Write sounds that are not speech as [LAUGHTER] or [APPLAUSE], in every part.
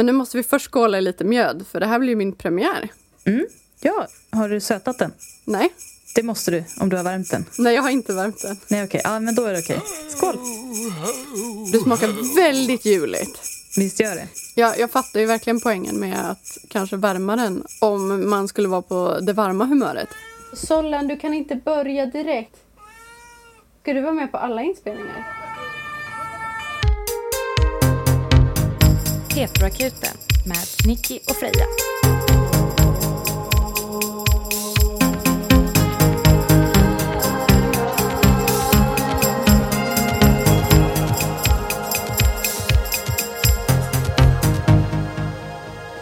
Men nu måste vi först skåla i lite mjöd, för det här blir ju min premiär. Mm. Ja, har du sötat den? Nej, Det måste du, om du har värmt den. nej jag har inte värmt den. Nej, okej. Ja, men då är det okej. Skål! Det smakar väldigt juligt. Visst gör det? Jag, jag fattar ju verkligen poängen med att kanske värma den om man skulle vara på det varma humöret. Sollan, du kan inte börja direkt. Ska du vara med på alla inspelningar? Petroakuten med Nicky och Freja.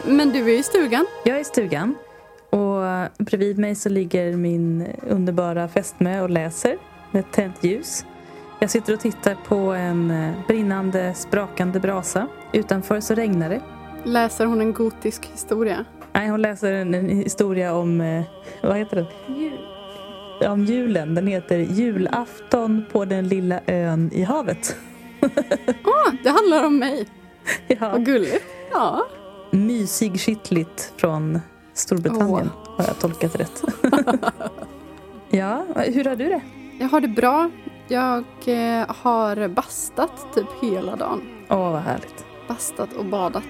Men du är i stugan. Jag är i stugan och bredvid mig så ligger min underbara fästmö och läser med tänt ljus. Jag sitter och tittar på en eh, brinnande, sprakande brasa. Utanför så regnar det. Läser hon en gotisk historia? Nej, hon läser en, en historia om, eh, vad heter den? Om julen. Den heter Julafton på den lilla ön i havet. Ah, det handlar om mig. [LAUGHS] Ja. Vad gulligt. Ja. Mysig kittligt från Storbritannien. Har jag tolkat rätt? [LAUGHS] ja, hur har du det? Jag har det bra. Jag eh, har bastat typ hela dagen. Åh, vad härligt. Bastat och badat.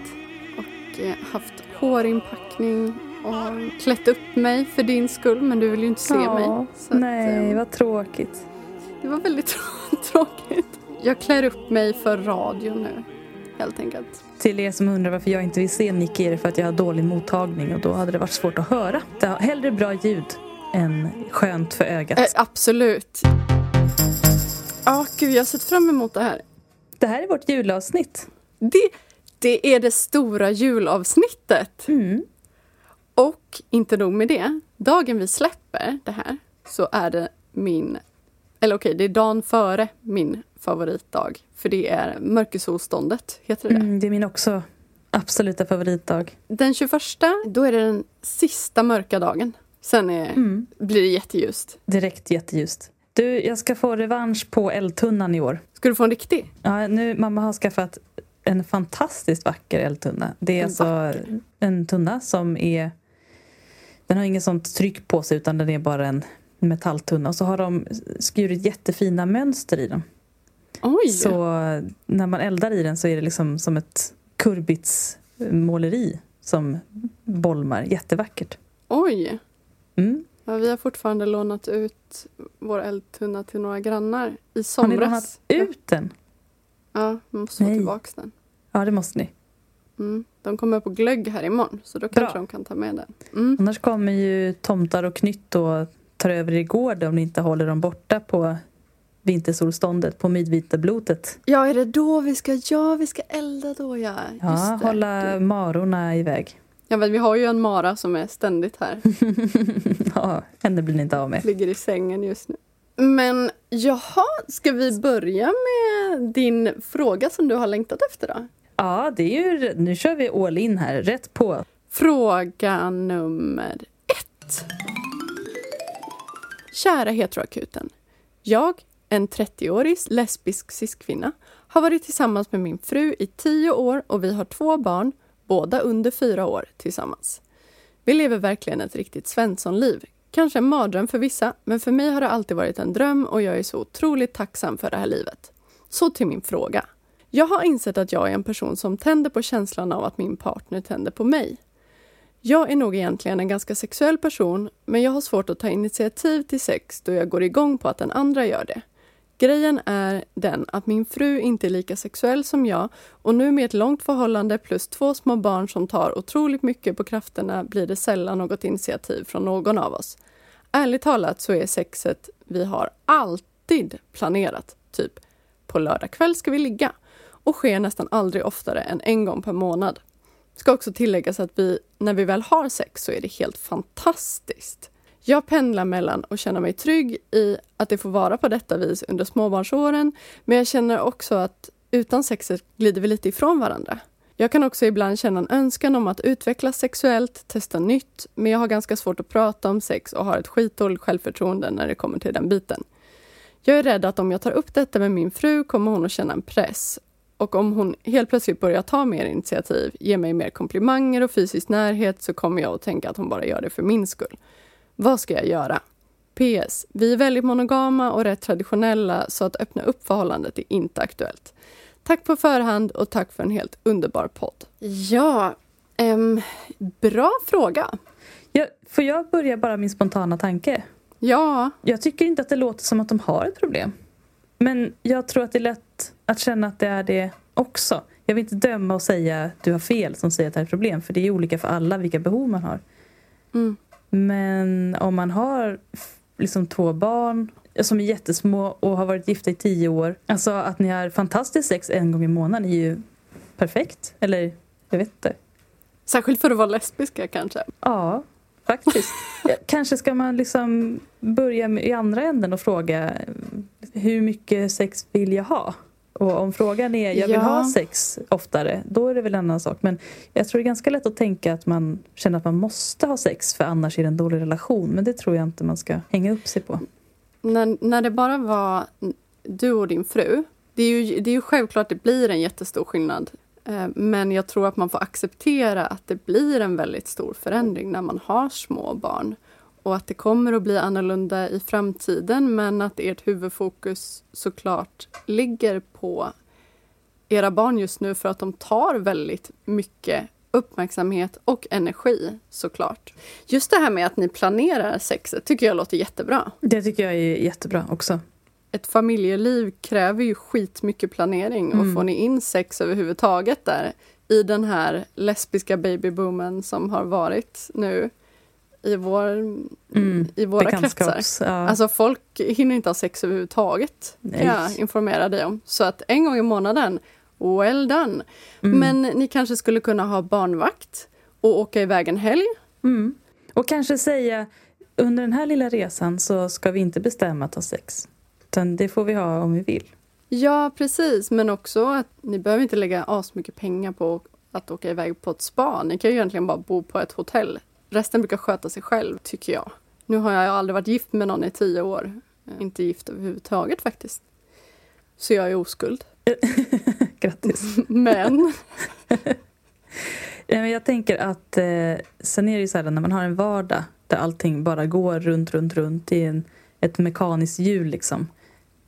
Och eh, haft hårinpackning och klätt upp mig för din skull. Men du vill ju inte se Ja, mig. Så att, Nej, eh, vad tråkigt. Det var väldigt [LAUGHS] tråkigt. Jag klär upp mig för radio nu. Helt enkelt. Till er som undrar varför jag inte vill se Nicky är det för att jag har dålig mottagning och då hade det varit svårt att höra. Det hellre bra ljud än skönt för ögat. Eh, absolut. Gud, jag har sett fram emot det här. Det här är vårt julavsnitt. Det, det är det stora julavsnittet. Mm. Och inte nog med det, dagen vi släpper det här så är det min, eller okej, det är dagen före min favoritdag. För det är mörkersolståndet, heter det det? Mm, det är min också absoluta favoritdag. Den 21, då är det den sista mörka dagen. Sen är, Mm. blir det jätteljust. Direkt jätteljust. Du, jag ska få revansch på eldtunnan i år. Ska du få en riktig? Ja, nu, mamma har skaffat en fantastiskt vacker eldtunna. Det är En alltså en tunna som är... Den har inget sånt tryck på sig utan den är bara en metalltunna. Och så har de skurit jättefina mönster i den. Oj! Så när man eldar i den så är det liksom som ett kurbitsmåleri som bolmar. Jättevackert. Oj! Mm. Ja, vi har fortfarande lånat ut vår eldtunna till några grannar i Har somras. ni lånat ut den? Ja, vi måste få Nej. tillbaka den. Ja, det måste ni. Mm. De kommer på glögg här imorgon, så då kanske Bra. de kan ta med den. Mm. Annars kommer ju tomtar och knytt och tar över i gård om ni inte håller dem borta på vintersolståndet på midvinterblotet. Ja, är det då vi ska... Ja, vi ska elda då, ja. Just Ja, det. hålla marorna iväg. Ja, men vi har ju en Mara som är ständigt här. [LAUGHS] ja, henne blir ni inte av med. Ligger i sängen just nu. Men jaha, ska vi börja med din fråga som du har längtat efter då? Ja, det är ju, nu kör vi all in här, rätt på. Fråga nummer ett. Kära heteroakuten. Jag, en 30-årig lesbisk cis-kvinna, har varit tillsammans med min fru i tio år och vi har två barn, båda under fyra år, tillsammans. Vi lever verkligen ett riktigt Svenssonliv. Kanske en mardröm för vissa, men för mig har det alltid varit en dröm och jag är så otroligt tacksam för det här livet. Så till min fråga. Jag har insett att jag är en person som tänder på känslan av att min partner tänder på mig. Jag är nog egentligen en ganska sexuell person, men jag har svårt att ta initiativ till sex då jag går igång på att den andra gör det. Grejen är den att min fru inte är lika sexuell som jag och nu med ett långt förhållande plus två små barn som tar otroligt mycket på krafterna blir det sällan något initiativ från någon av oss. Ärligt talat så är sexet vi har alltid planerat, typ på lördag kväll ska vi ligga och sker nästan aldrig oftare än en gång per månad. Ska också tilläggas att vi, när vi väl har sex så är det helt fantastiskt. Jag pendlar mellan att känna mig trygg i att det får vara på detta vis under småbarnsåren, men jag känner också att utan sexet glider vi lite ifrån varandra. Jag kan också ibland känna en önskan om att utvecklas sexuellt, testa nytt, men jag har ganska svårt att prata om sex och har ett skitdåligt självförtroende när det kommer till den biten. Jag är rädd att om jag tar upp detta med min fru kommer hon att känna en press och om hon helt plötsligt börjar ta mer initiativ, ge mig mer komplimanger och fysisk närhet så kommer jag att tänka att hon bara gör det för min skull. Vad ska jag göra? PS. Vi är väldigt monogama och rätt traditionella så att öppna upp förhållandet är inte aktuellt. Tack på förhand och tack för en helt underbar podd. Ja, ehm, bra fråga. Ja, får jag börja bara min spontana tanke? Ja, Jag tycker inte att det låter som att de har ett problem. Men jag tror att det är lätt att känna att det är det också. Jag vill inte döma och säga du har fel som säger att det är ett problem. För det är olika för alla vilka behov man har. Mm. Men om man har liksom två barn som är jättesmå och har varit gifta i tio år. Alltså att ni har fantastiskt sex en gång i månaden är ju perfekt. Eller jag vet inte. särskilt för att vara lesbiska kanske. Ja, faktiskt. Kanske ska man liksom börja i andra änden och fråga hur mycket sex vill jag ha? Och om frågan är jag vill Ja. ha sex oftare, då är det väl en annan sak. Men jag tror det är ganska lätt att tänka att man känner att man måste ha sex för annars är det en dålig relation. Men det tror jag inte man ska hänga upp sig på. När, när det bara var du och din fru, det är ju, det är ju självklart att det blir en jättestor skillnad. Eh, Men jag tror att man får acceptera att det blir en väldigt stor förändring när man har små barn. Och att det kommer att bli annorlunda i framtiden men att ert huvudfokus såklart ligger på era barn just nu för att de tar väldigt mycket uppmärksamhet och energi såklart. Just det här med att ni planerar sexet tycker jag låter jättebra. Det tycker jag är jättebra också. Ett familjeliv kräver ju skitmycket planering och Mm. får ni in sex överhuvudtaget där i den här lesbiska babyboomen som har varit nu i, vår, Mm. i våra kretsar. Ja. Alltså folk hinner inte ha sex överhuvudtaget, Nej. kan jag informera dig om. Så att en gång i månaden, well done. Mm. Men ni kanske skulle kunna ha barnvakt och åka iväg en helg. Mm. Och kanske säga under den här lilla resan så ska vi inte bestämma att ha sex. Utan det får vi ha om vi vill. Ja, precis. Men också att ni behöver inte lägga asmycket pengar på att åka iväg på ett spa. Ni kan ju egentligen bara bo på ett hotell. Resten brukar sköta sig själv, tycker jag. Nu har jag aldrig varit gift med någon i tio år. Eh, Inte gift överhuvudtaget faktiskt. Så jag är oskuld. [LAUGHS] Grattis. [LAUGHS] [LAUGHS] Men, Jag tänker att eh, sen är det ju så här när man har en vardag där allting bara går runt, runt, runt i en, ett mekaniskt hjul liksom.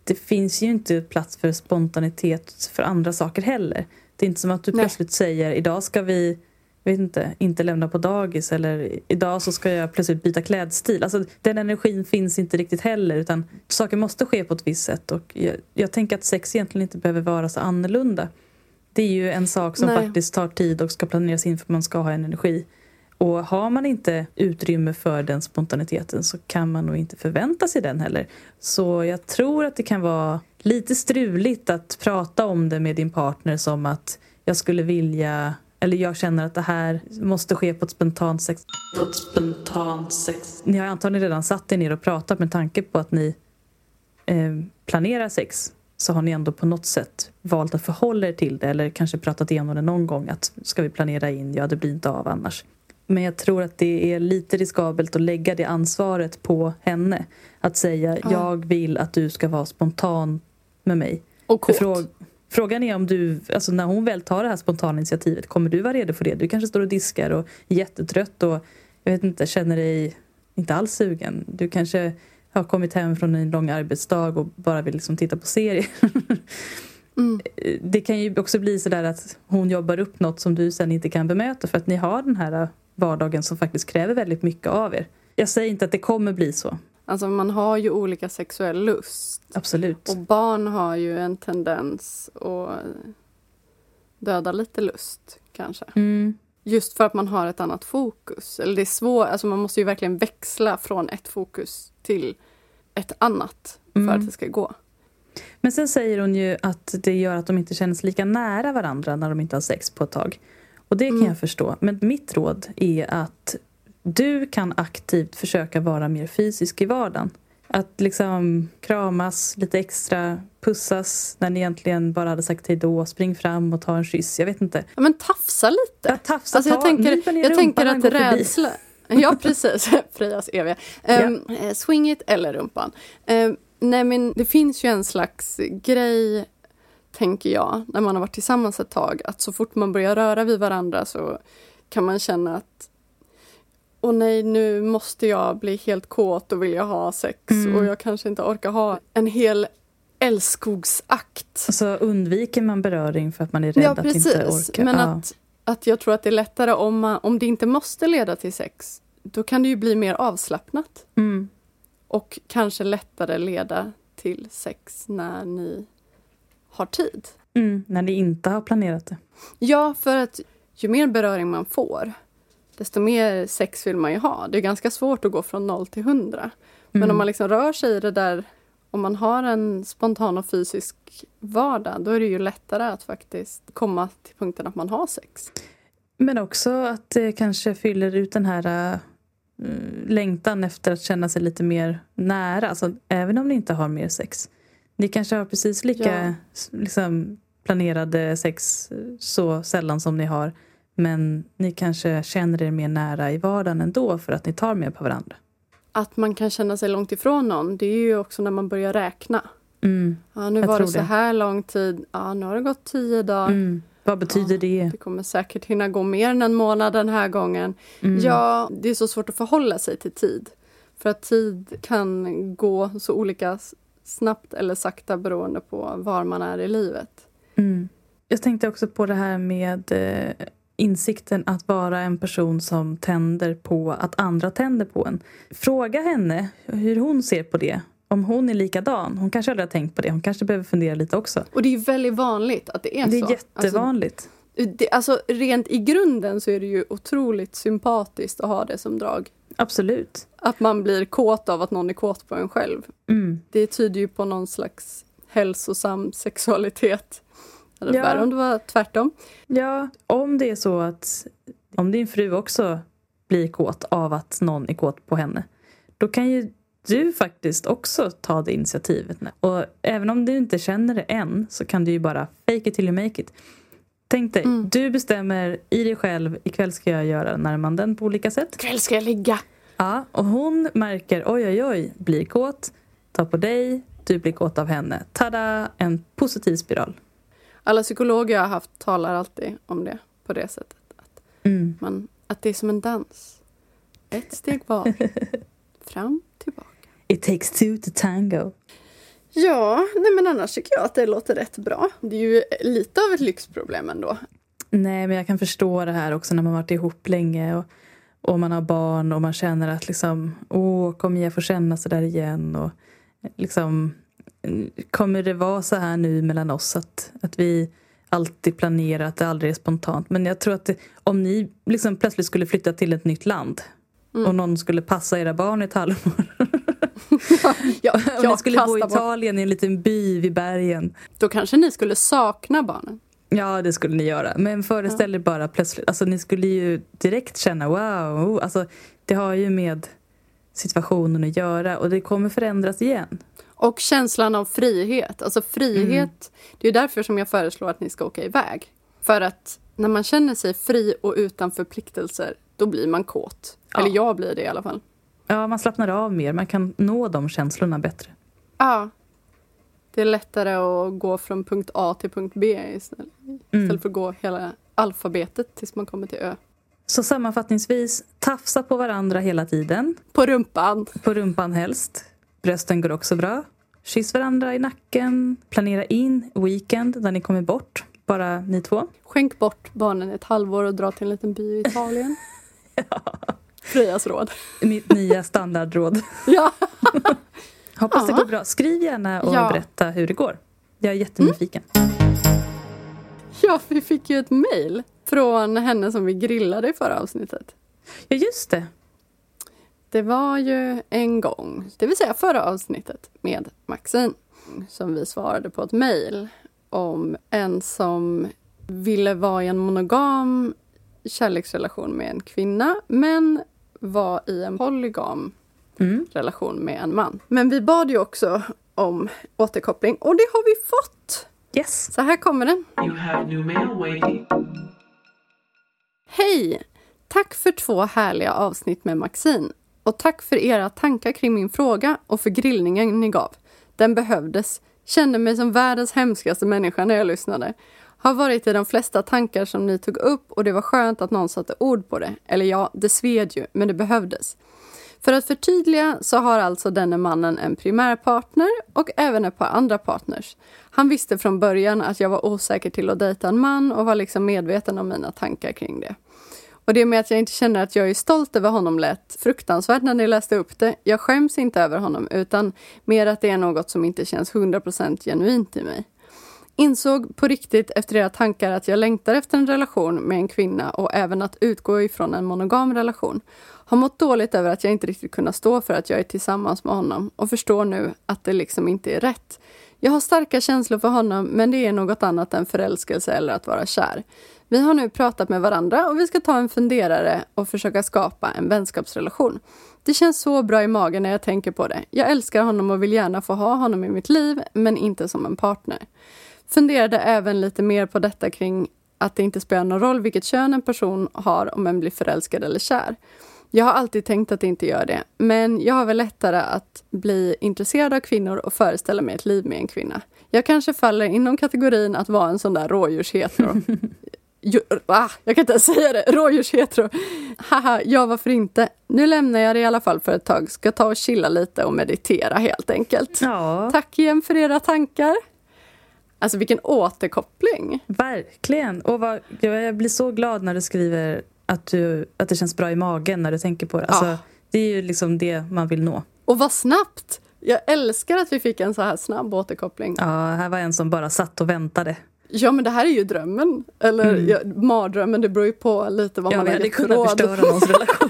Det finns ju inte plats för spontanitet för andra saker heller. Det är inte som att du Nej. plötsligt säger idag ska vi vet inte, inte lämna på dagis eller idag så ska jag plötsligt byta klädstil. Alltså, den energin finns inte riktigt heller utan saker måste ske på ett visst sätt och jag, jag tänker att sex egentligen inte behöver vara så annorlunda. Det är ju en sak som Nej. faktiskt tar tid och ska planeras in för att man ska ha en energi. Och har man inte utrymme för den spontaniteten så kan man nog inte förvänta sig den heller. Så jag tror att det kan vara lite struligt att prata om det med din partner som att jag skulle vilja eller jag känner att det här måste ske på ett spontant sex. På ett spontant sex. Ni har antagligen redan satt er ner och pratat med tanke på att ni eh, planerar sex så har ni ändå på något sätt valt att förhålla er till det eller kanske pratat igenom det någon gång att ska vi planera in, ja det blir inte av annars. Men jag tror att det är lite riskabelt att lägga det ansvaret på henne. Att säga Ja. jag vill att du ska vara spontan med mig. och kåt. Frågan är om du, alltså när hon väl tar det här spontana initiativet, kommer du vara redo för det? Du kanske står och diskar och är jättetrött och jag vet inte, känner dig inte alls sugen. Du kanske har kommit hem från en lång arbetsdag och bara vill liksom titta på serier. [LAUGHS] Mm. Det kan ju också bli sådär att hon jobbar upp något som du sen inte kan bemöta för att ni har den här vardagen som faktiskt kräver väldigt mycket av er. Jag säger inte att det kommer bli så, Alltså man har ju olika sexuell lust. absolut. Och barn har ju en tendens att döda lite lust, kanske. Mm. Just för att man har ett annat fokus. Eller det är svårt, alltså man måste ju verkligen växla från ett fokus till ett annat för Mm. att det ska gå. Men sen säger hon ju att det gör att de inte känner sig lika nära varandra när de inte har sex på ett tag. Och det kan Mm. jag förstå. Men mitt råd är att du kan aktivt försöka vara mer fysisk i vardagen. Att liksom kramas lite extra, pussas när ni egentligen bara hade sagt hej då, spring fram och ta en kyss. Jag vet inte. Ja, men tafsa lite. Ja, tafsa, Alltså jag ta, tänker, jag tänker att går förbi. rädsla... Ja, [LAUGHS] precis. [LAUGHS] Frejas eviga. Um, eh, Swing it eller rumpan. Um, nej, men det finns ju en slags grej tänker jag, när man har varit tillsammans ett tag, att så fort man börjar röra vid varandra så kan man känna att Åh nej, nu måste jag bli helt kåt och vilja ha sex Mm. och jag kanske inte orkar ha en hel älskogsakt. Så undviker man beröring för att man är rädd Ja, att inte orka. Men ja. att, att jag tror att det är lättare om, man, om det inte måste leda till sex. Då kan det ju bli mer avslappnat Mm. och kanske lättare leda till sex när ni har tid. Mm. När ni inte har planerat det. Ja, för att ju mer beröring man får, desto mer sex vill man ju ha. Det är ganska svårt att gå från noll till hundra. Men Mm. om man liksom rör sig i det där, om man har en spontan och fysisk vardag, då är det ju lättare att faktiskt komma till punkten att man har sex. Men också att det kanske fyller ut den här uh, längtan efter att känna sig lite mer nära. Alltså, även om ni inte har mer sex. Ni kanske har precis lika Ja. liksom, planerade sex eh, så sällan som ni har. Men ni kanske känner er mer nära i vardagen ändå för att ni tar mer på varandra. Att man kan känna sig långt ifrån någon, det är ju också när man börjar räkna. Mm. Ja, nu var det så det. här lång tid. Ja, nu har det gått tio dagar. Mm. Vad betyder det? Det kommer säkert hinna gå mer än en månad den här gången. Mm. Ja, det är så svårt att förhålla sig till tid. För att tid kan gå så olika snabbt eller sakta beroende på var man är i livet. Mm. Jag tänkte också på det här med eh, insikten att vara en person som tänder på att andra tänder på en. Fråga henne hur hon ser på det. Om hon är likadan. Hon kanske aldrig har tänkt på det. Hon kanske behöver fundera lite också. Och det är ju väldigt vanligt att det är Det så. är jättevanligt. Alltså, det, alltså rent i grunden så är det ju otroligt sympatiskt att ha det som drag. Absolut. Att man blir kåt av att någon är kåt på en själv. Mm. Det tyder ju på någon slags hälsosam sexualitet. Hade Ja. värre om det var tvärtom. Ja, om det är så att om din fru också blir kåt av att någon är kåt på henne. Då kan ju du faktiskt också ta det initiativet. Och även om du inte känner det än så kan du ju bara fake it till you make it. Tänk dig, Mm. du bestämmer i dig själv ikväll ska jag göra närmanden på olika sätt. Ikväll ska jag ligga. Ja, och hon märker oj oj oj, blir kåt, tar på dig, du blir kåt av henne. Tada! En positiv spiral. Alla psykologer jag har haft talar alltid om det på det sättet. Att, Mm. man, att det är som en dans. Ett steg var. [LAUGHS] Fram, tillbaka. It takes two to tango. Ja, nej men annars tycker jag att det låter rätt bra. Det är ju lite av ett lyxproblem ändå. Nej, men jag kan förstå det här också när man varit ihop länge och, och man har barn och man känner att liksom, åh, kommer jag få känna så där igen? Och liksom, kommer det vara så här nu mellan oss att, att vi alltid planerar, att det aldrig är spontant? Men jag tror att det, om ni liksom plötsligt skulle flytta till ett nytt land Mm. och någon skulle passa era barn i ett halvår. [LAUGHS] Ja, och ni jag skulle bo i. Italien i en liten by vid bergen. Då kanske ni skulle sakna barnen. Ja, det skulle ni göra. Men föreställ er bara plötsligt, alltså ni skulle ju direkt känna wow, alltså det har ju med situationen att göra och det kommer förändras igen. Och känslan av frihet. Alltså frihet, det är därför som jag föreslår att ni ska åka iväg. För att när man känner sig fri och utan förpliktelser, då blir man kåt. Ja. Eller jag blir det i alla fall. Ja, man slappnar av mer, man kan nå de känslorna bättre. Ja. Det är lättare att gå från punkt A till punkt B istället, Mm. istället för att gå hela alfabetet tills man kommer till Ö. Så sammanfattningsvis, tafsa på varandra hela tiden, På rumpan. på rumpan helst. Brösten går också bra. Kyss varandra i nacken, planera in weekend där ni kommer bort, bara ni två. Skänk bort barnen ett halvår och dra till en liten by i Italien. [LAUGHS] Frejas råd. Mitt nya standardråd. [LAUGHS] Ja. [LAUGHS] Hoppas det Ja. går bra. Skriv gärna och Ja. berätta hur det går. Jag är jättenyfiken. ja, vi fick ju ett mejl från henne som vi grillade i förra avsnittet. Ja, just det. Det var ju en gång, det vill säga förra avsnittet med Maxine, som vi svarade på ett mejl om en som ville vara i en monogam kärleksrelation med en kvinna, men var i en polygam Mm. relation med en man. Men vi bad ju också om återkoppling och det har vi fått! Yes. Så här kommer den. You have new mail waiting. Hej! Tack för två härliga avsnitt med Maxine. Och tack för era tankar kring min fråga och för grillningen ni gav. Den behövdes. Kände mig som världens hemskaste människa när jag lyssnade. Har varit i de flesta tankar som ni tog upp och det var skönt att någon satte ord på det. Eller ja, det sved ju, men det behövdes. För att förtydliga så har alltså denne mannen en primärpartner och även ett par andra partners. Han visste från början att jag var osäker till att dejta en man och var liksom medveten om mina tankar kring det. Och det med att jag inte känner att jag är stolt över honom lät fruktansvärt när ni läste upp det. Jag skäms inte över honom utan mer att det är något som inte känns 100% genuint i mig. Insåg på riktigt efter era tankar att jag längtar efter en relation med en kvinna och även att utgå ifrån en monogam relation. Har mått dåligt över att jag inte riktigt kunnat stå för att jag är tillsammans med honom och förstår nu att det liksom inte är rätt. Jag har starka känslor för honom men det är något annat än förälskelse eller att vara kär. Vi har nu pratat med varandra och vi ska ta en funderare och försöka skapa en vänskapsrelation. Det känns så bra i magen när jag tänker på det. Jag älskar honom och vill gärna få ha honom i mitt liv, men inte som en partner. Funderade även lite mer på detta kring att det inte spelar någon roll vilket kön en person har om en blir förälskad eller kär. Jag har alltid tänkt att det inte gör det, men jag har väl lättare att bli intresserad av kvinnor och föreställa mig ett liv med en kvinna. Jag kanske faller inom kategorin att vara en sån där rådjurshetero. [LAUGHS] Jo, ah, jag kan inte ens säga det. Rådjurshetero. Haha, ja varför inte? Nu lämnar jag det i alla fall för ett tag. Ska ta och chilla lite och meditera helt enkelt. Ja, Tack igen för era tankar. Alltså vilken återkoppling. verkligen. Och vad, jag blir så glad när du skriver att, du, att det känns bra i magen när du tänker på det. Alltså, Ja. Det är ju liksom det man vill nå. Och vad snabbt! Jag älskar att vi fick en så här snabb återkoppling. Ja, här var en som bara satt och väntade. Ja men det här är ju drömmen. Eller Mm. ja, mardrömmen, det beror ju på lite vad Ja, man har gett kunnat råd. förstöra någons [LAUGHS] relation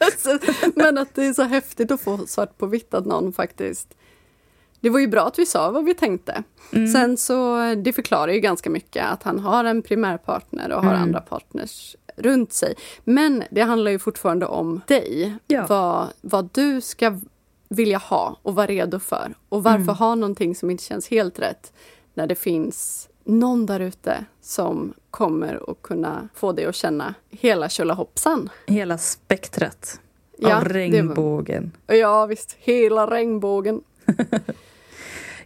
också. Men att det är så häftigt att få svart på vitt att någon faktiskt... Det var ju bra att vi sa vad vi tänkte. Mm. Sen så, det förklarar ju ganska mycket att han har en primärpartner och har Mm. andra partners runt sig. Men det handlar ju fortfarande om dig. Ja. Vad, vad du ska vilja ha och vara redo för. Och varför Mm. ha någonting som inte känns helt rätt när det finns någon där ute som kommer att kunna få dig att känna hela tjolahoppsan. Hela spektrat Ja, av var- regnbågen. Ja visst, hela regnbågen. [LAUGHS]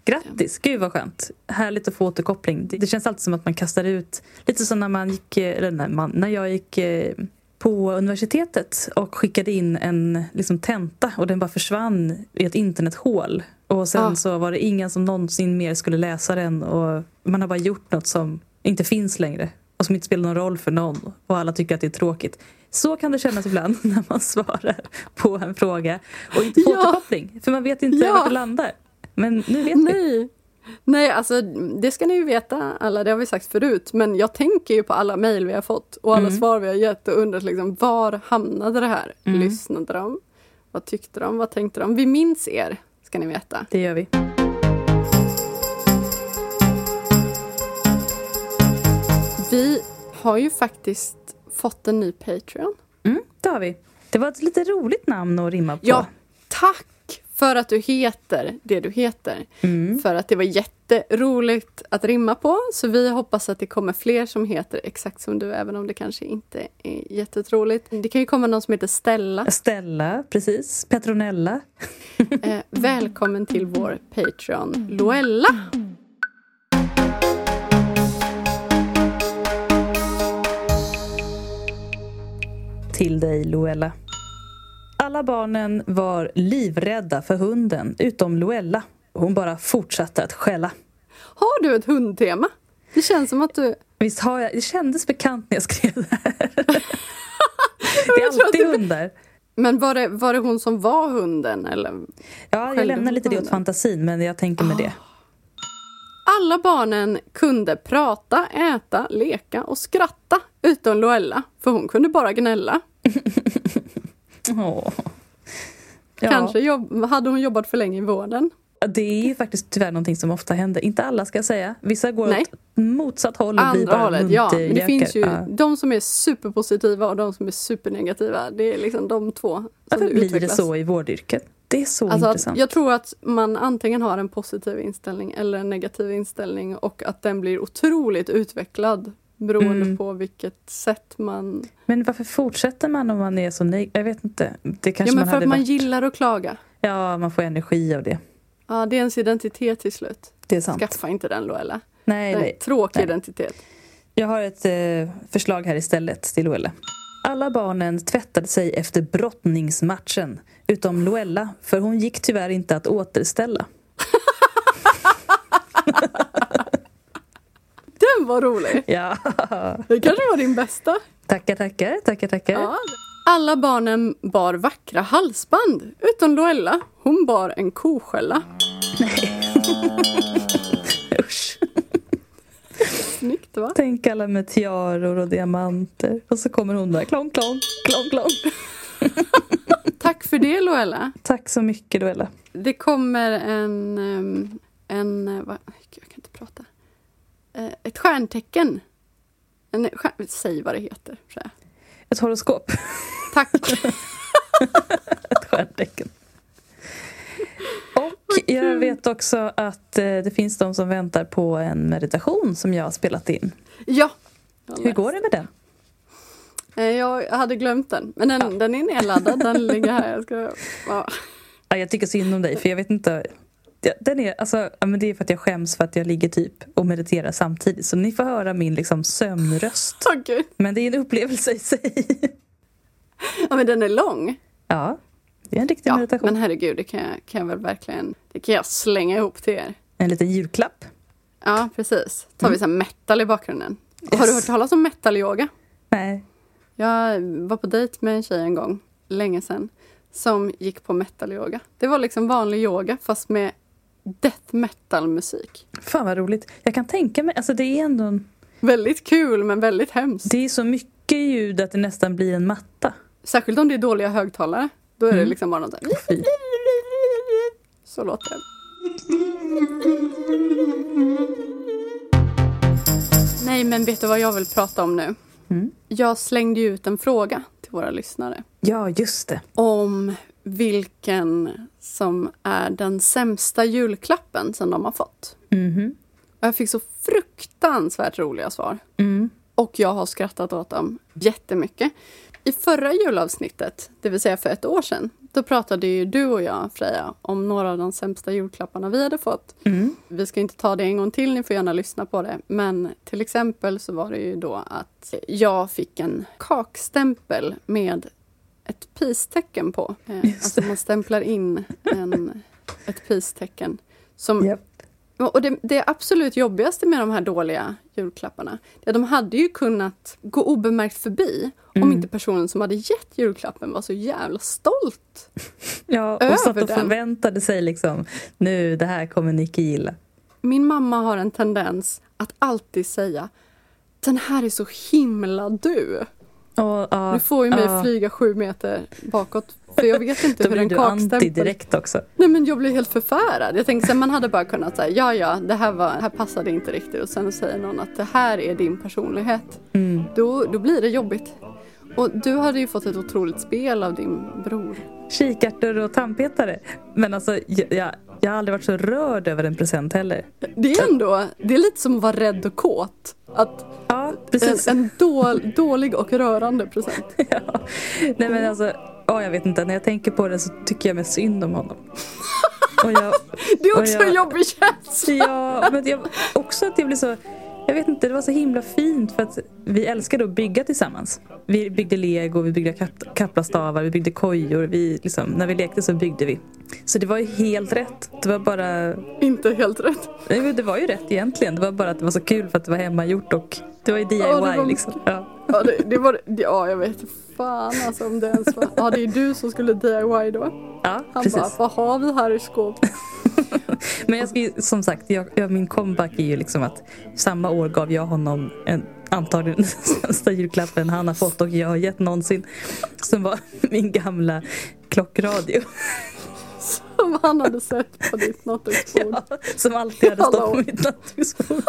Grattis! Gud vad skönt. Härligt att få återkoppling. Det, det känns alltid som att man kastar ut, lite som när man gick, eh, eller när, man, när jag gick eh, på universitetet och skickade in en liksom, tenta och den bara försvann i ett internethål. Och sen Ah. så var det ingen som någonsin mer skulle läsa den och man har bara gjort något som inte finns längre och som inte spelar någon roll för någon och alla tycker att det är tråkigt. Så kan det kännas ibland [LAUGHS] när man svarar på en fråga och inte får Ja. återkoppling. För man vet inte Ja. vart det landar. Men nu vet vi. Nej. Nej, alltså det ska ni ju veta alla, det har vi sagt förut. Men jag tänker ju på alla mejl vi har fått och alla Mm. svar vi har gett och undrat liksom, var hamnade det här? Mm. Lyssnade de? Vad tyckte de? Vad tänkte de? Vi minns er, ska ni veta. Det gör vi. Vi har ju faktiskt fått en ny Patreon. Mm, det har vi. Det var ett lite roligt namn att rimma på. Ja, tack för att du heter det du heter. Mm. För att det var jätteroligt att rimma på. Så vi hoppas att det kommer fler som heter exakt som du, även om det kanske inte är jättetroligt. Det kan ju komma någon som heter Stella. Stella, precis. Petronella. [LAUGHS] Eh, välkommen till vår Patreon, Loella. Till dig, Luella. Alla barnen var livrädda för hunden, utom Luella. Hon bara fortsatte att skälla. Har du ett hundtema? Det känns som att du... Visst har jag... Det kändes bekant när jag skrev det här. [LAUGHS] det är alltid hundar. Men var det, var det hon som var hunden? Eller? Ja, jag lämnar lite det åt fantasin, men jag tänker med det. Alla barnen kunde prata, äta, leka och skratta utom Loella, för hon kunde bara gnälla. [LAUGHS] Åh. Ja. Kanske jobb, hade hon jobbat för länge i vården. Det är ju faktiskt tyvärr någonting som ofta händer. Inte alla ska jag säga. Vissa går Nej. åt motsatt håll och blir Andra bara hållet, ja. Men det finns ju Ja. de som är superpositiva och de som är supernegativa. Det är liksom de två som Varför det blir utvecklas. det så i vårdyrket? Det är så Alltså intressant. jag tror att man antingen har en positiv inställning eller en negativ inställning och att den blir otroligt utvecklad beroende Mm. på vilket sätt man... Men varför fortsätter man om man är så neg... Jag vet inte. Det Ja, kanske men man för att man varit... gillar att klaga. Ja, man får energi av det. Ja, det är ens identitet till slut. Det är sant. Skaffa inte den Loella. Nej, Nej, nej. tråkig Nej. identitet. Jag har ett eh, förslag här istället till Loella. Alla barnen tvättade sig efter brottningsmatchen utom Loella, för hon gick tyvärr inte att återställa. [LAUGHS] [LAUGHS] Den var rolig! Ja, Det kanske var din bästa. tackar, tackar, tackar, tackar. Ja. Alla barnen bar vackra halsband, utom Loella. Hon bar en koskälla. [LAUGHS] Usch. Snyggt va? Tänk alla med tiaror och diamanter. Och så kommer hon där, klong, klong, klong, klong. [LAUGHS] Tack för det Loella. Tack så mycket, Loella. Det kommer en... en eh, gud, jag kan inte prata. Eh, Ett stjärntecken. En, stjärn, säg vad det heter. Så här. Ett horoskop, Tack. [LAUGHS] ett stjärntecken. Och jag vet också att eh, det finns de som väntar på en meditation som jag har spelat in. ja. Hur går det med den? Eh, Jag hade glömt den. Men den, Ja. den är nedladdad. Den ligger här. Jag ska, ja. [LAUGHS] Ja, jag tycker synd om dig, för jag vet inte... Den är, alltså, men det är för att jag skäms för att jag ligger typ och mediterar samtidigt. Så ni får höra min liksom, sömnröst. Gud. Men det är en upplevelse i sig. [LAUGHS] ja, men den är lång. Ja, det är en riktig Ja, meditation. men herregud, det kan, jag, kan jag väl verkligen... Det kan jag slänga ihop till er. En liten julklapp. Ja, precis. tar vi så här metal i bakgrunden. Har du Yes. hört talas om metal-yoga? Nej. Jag var på dejt med en tjej en gång, länge sedan, som gick på metal-yoga. Det var liksom vanlig yoga fast med death metal-musik. Fan vad roligt. Jag kan tänka mig, alltså det är ändå... en- Väldigt kul men väldigt hemskt. Det är så mycket ljud att det nästan blir en matta. Särskilt om det är dåliga högtalare. Då är det Mm. liksom bara något. Så låter det. Nej, men vet du vad jag vill prata om nu? Mm. Jag slängde ju ut en fråga till våra lyssnare Ja, just det. om vilken som är den sämsta julklappen som de har fått. Mhm. Och jag fick så fruktansvärt roliga svar. Mm. Och jag har skrattat åt dem jättemycket. I förra julavsnittet, det vill säga för ett år sedan, då pratade ju du och jag, Freja, om några av de sämsta julklapparna vi hade fått. Mm. Vi ska inte ta det en gång till, ni får gärna lyssna på det. Men till exempel så var det ju då att jag fick en kakstämpel med ett pistecken på. Eh, Alltså man stämplar in en, ett pistecken. Som Japp. och det, det absolut jobbigaste med de här dåliga julklapparna, att de hade ju kunnat gå obemärkt förbi om Mm. inte personen som hade gett julklappen var så jävla stolt. Ja, Över och satt och den. förväntade sig liksom, nu det här kommer Nicky gilla. Min mamma har en tendens att alltid säga den här är så himla du. Och, ja, Du får ju mig att flyga sju meter bakåt. För jag vet inte [LAUGHS] Då hur blir en du anti kakstämpel... direkt också. Nej men jag blir helt förfärad. Jag tänkte att man hade bara kunnat säga ja ja, det här, var, det här passade inte riktigt. Och sen säger någon att det här är din personlighet. Mm. Då, då blir det jobbigt. Och du hade ju fått ett otroligt spel av din bror. Kikärtor och tandpetare. Men alltså, jag, jag, jag har aldrig varit så rörd över en present heller. Det är ändå, det är lite som att vara rädd och kåt. Att Ja, en, precis. en dål, dålig och rörande present. [LAUGHS] Ja. Nej men alltså, ja, jag vet inte. När jag tänker på det så tycker jag mest synd om honom. Jag, [LAUGHS] Det är också jag- en jobbig känsla. ja, men jag, också att jag blir så... Jag vet inte, det var så himla fint för att vi älskade att bygga tillsammans. Vi byggde lego, vi byggde kap- kaplastavar, vi byggde kojor. Vi, liksom, när vi lekte så byggde vi. Så det var ju helt rätt. Det var bara... Inte helt rätt. Nej, men Det var ju rätt egentligen. Det var bara att det var så kul för att det var hemmagjort och det var ju DIY det var liksom. Ja. Ja, det, det var, ja jag vet fan alltså om det ens var. Ja, det är du som skulle DIY då. Ja, Han precis. bara, vad har vi här i skåpet? [LAUGHS] Men jag ska ju, som sagt, jag, min comeback är ju liksom att samma år gav jag honom en, antagligen den [LAUGHS] sämsta julklappen han har fått och jag har gett någonsin. Som var [LAUGHS] min gamla klockradio. Som han hade sett på ditt nattduksbord. [LAUGHS] Ja, som alltid hade stått på mitt nattduksbord.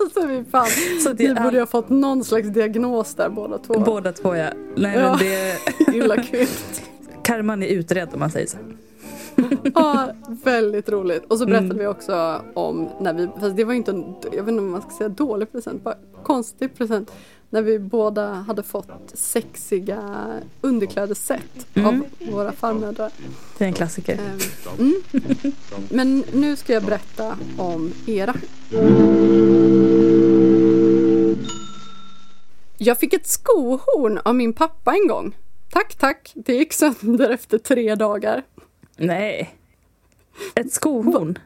Alltså vi fan. Så Vi det, borde ha fått någon slags diagnos där båda två. Båda två ja. Nej Ja. men det, [LAUGHS] Illa kvickt. karman är utredd om man säger så. [LAUGHS] Ja, väldigt roligt. Och så berättade Mm. vi också om när vi, fast det var inte en, jag vet inte om man ska säga dålig present, bara konstig present. När vi båda hade fått sexiga underklädesset Mm. av våra farmödrar. Det är en klassiker. Ehm, Mm. Men nu ska jag berätta om era. Jag fick ett skohorn av min pappa en gång. Tack, tack. Det gick sönder efter tre dagar. Nej. Ett skohorn.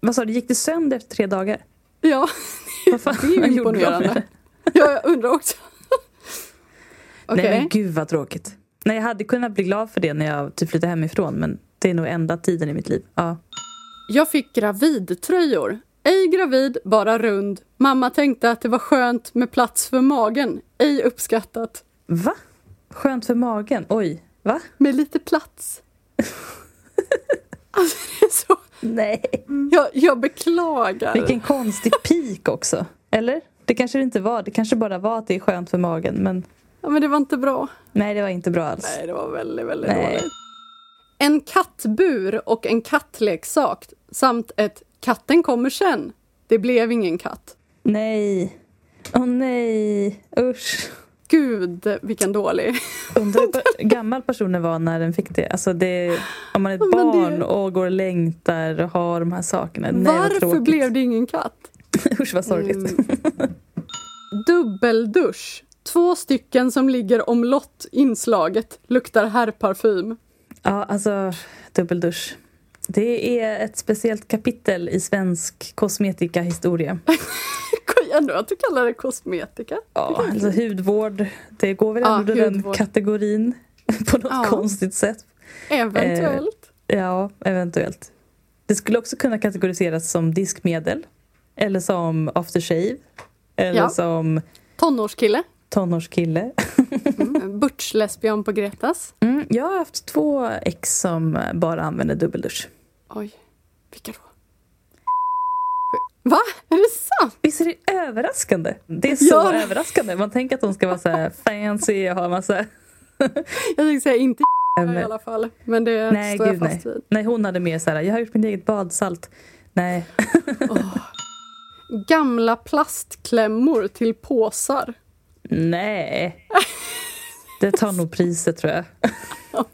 Vad sa du, gick det sönder efter tre dagar? Ja, Vad fan det är ju imponerande. Ja jag undrar också. Okej. [LAUGHS] Nej men gud vad tråkigt. Nej jag hade kunnat bli glad för det när jag typ flyttade hemifrån men det är nog enda tiden i mitt liv. Ja. Jag fick gravidtröjor. Ej gravid, bara rund. Mamma tänkte att det var skönt med plats för magen. Ej uppskattat. Va? Skönt för magen. Oj. Va? Med lite plats. [LAUGHS] alltså, det är så... Nej. Jag, jag beklagar. Vilken konstig pik också. Eller? Det kanske det inte var. Det kanske bara var att det är skönt för magen. Men Ja, men det var inte bra. nej, det var inte bra alls. Nej, det var väldigt, väldigt Nej. dåligt. En kattbur och en kattleksak samt ett katten kommer sen. Det blev ingen katt. Nej. Åh nej. Usch. Gud, vilken dålig. Undrar hur [LAUGHS] gammal personen var när den fick det. Alltså det om man är ett Ja, men det- barn och går och längtar och har de här sakerna. Nej, Varför blev det ingen katt? [LAUGHS] Usch vad sorgligt. Mm. Dubbeldusch. Två stycken som ligger omlott inslaget luktar herrparfym. Ja, alltså dubbeldusch. Det är ett speciellt kapitel i svensk kosmetikahistoria. Kom igen nu att du kallar det kosmetika. Ja, alltså hudvård. Det går väl Ja, ändå den hudvård. kategorin [LAUGHS] på något Ja. konstigt sätt. Eventuellt. Ja, eventuellt. Det skulle också kunna kategoriseras som diskmedel. Eller som aftershave. Eller Ja. som Tonårskille. tonårskille. Mm. [LAUGHS] Butch-lesbian på Gretas. Mm, jag har haft två ex som bara använder dubbeldusch. Oj, vilka då? Va? Är det sant? Visst är det överraskande? Det är så Ja. överraskande. Man tänker att de ska vara så här [LAUGHS] fancy och ha massa... Jag tänkte säga inte [LAUGHS] i alla fall. Men det Nej, står jag gud fast nej. vid. Nej, hon hade mer så här, jag har gjort mitt eget badsalt. Nej, Gamla plastklämmor till påsar. nej. [LAUGHS] Det tar nog priset tror jag. [LAUGHS]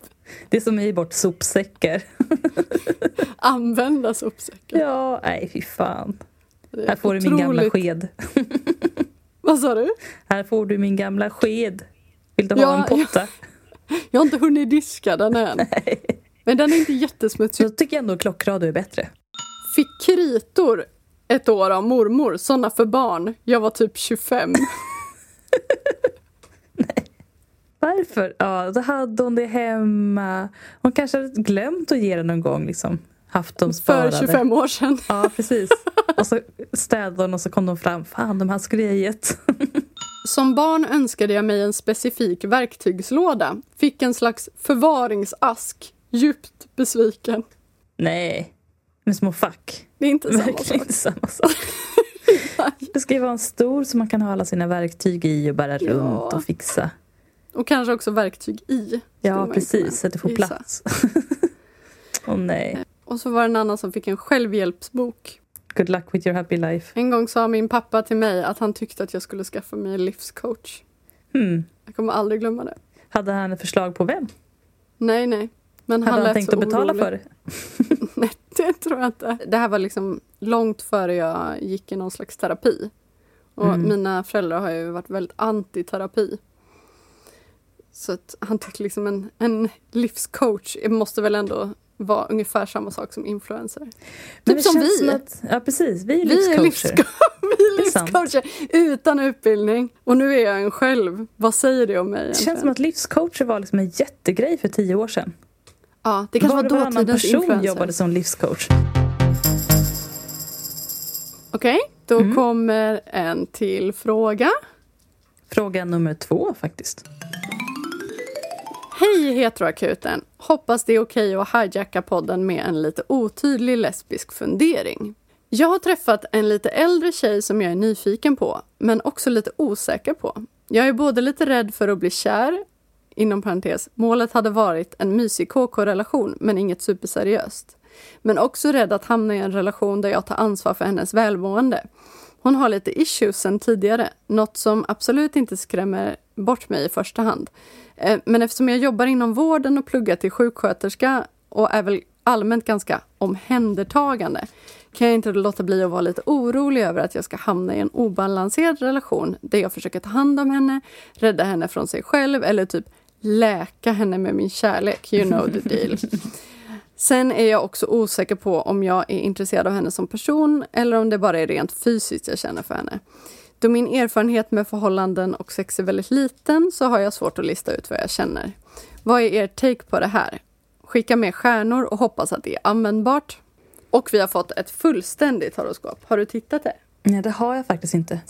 Det är som att ge bort sopsäckar. [LAUGHS] Användas uppsäckar. Ja, nej fy fan. Här får du min gamla otroligt- sked. Vad sa du? Här får du min gamla sked. Vill du ha Ja, en potta? Jag har inte hunnit diska den än. Men den är inte jättesmutsig. jag tycker ändå klockradio är bättre. Fick kritor ett år av mormor. Såna för barn. Jag var typ 25. [LAUGHS] Varför? Ja, då hade hon det hemma. Hon kanske hade glömt att ge det någon gång. Liksom. Haft dem För sparade. 25 år sedan. Ja, precis. Och så städade hon och så kom de fram. Fan, de här skulle jag gett. [LAUGHS] Som barn önskade jag mig en specifik verktygslåda. Fick en slags förvaringsask. Djupt besviken. Nej, med små fack. Det är inte samma Verkligen sak. inte samma sak. [LAUGHS] Det ska ju vara en stor som man kan ha alla sina verktyg i och bära Ja. runt och fixa. Och kanske också verktyg i. Ja, precis. Så att det får gissa. plats. [LAUGHS] Åh nej. Och så var det en annan som fick en självhjälpsbok. Good luck with your happy life. En gång sa min pappa till mig att han tyckte att jag skulle skaffa mig en livscoach. Hmm. Jag kommer aldrig glömma det. Hade han ett förslag på vem? Nej, nej. Men Hade han, han, tänkt att betala orolig. för det? [LAUGHS] Nej, det tror jag inte. Det här var liksom långt före jag gick i någon slags terapi. Och Mm. mina föräldrar har ju varit väldigt anti-terapi. Så att han tyckte liksom en, en livscoach måste väl ändå vara ungefär samma sak som influencer. Men Typ det som vi. att, ja, precis. Vi är Vi är, livscoacher. livsco- [LAUGHS] vi är Det livscoacher utan utbildning. Och nu är jag en själv. Vad säger det om mig Det egentligen? känns som att livscoacher var liksom en jättegrej för tio år sedan. Ja, det kanske var, var dåtidens person influencer. jobbade som livscoach. Okej, då Mm. kommer en till fråga. Fråga nummer två faktiskt. Hej heteroakuten! Hoppas det är okej att hijacka podden med en lite otydlig lesbisk fundering. Jag har träffat en lite äldre tjej som jag är nyfiken på, men också lite osäker på. Jag är både lite rädd för att bli kär, inom parentes, målet hade varit en mysig KK-relation men inget superseriöst. Men också rädd att hamna i en relation där jag tar ansvar för hennes välmående. Hon har lite issues sen tidigare, något som absolut inte skrämmer bort mig i första hand. Eh, men eftersom jag jobbar inom vården och pluggar till sjuksköterska och är väl allmänt ganska omhändertagande kan jag inte låta bli att vara lite orolig över att jag ska hamna i en obalanserad relation där jag försöker ta hand om henne, rädda henne från sig själv eller typ läka henne med min kärlek. You know the deal. Sen är jag också osäker på om jag är intresserad av henne som person eller om det bara är rent fysiskt jag känner för henne. Då min erfarenhet med förhållanden och sex är väldigt liten så har jag svårt att lista ut vad jag känner. Vad är er take på det här? Skicka med stjärnor och hoppas att det är användbart. Och vi har fått ett fullständigt horoskop. Har du tittat det? Nej, det har jag faktiskt inte.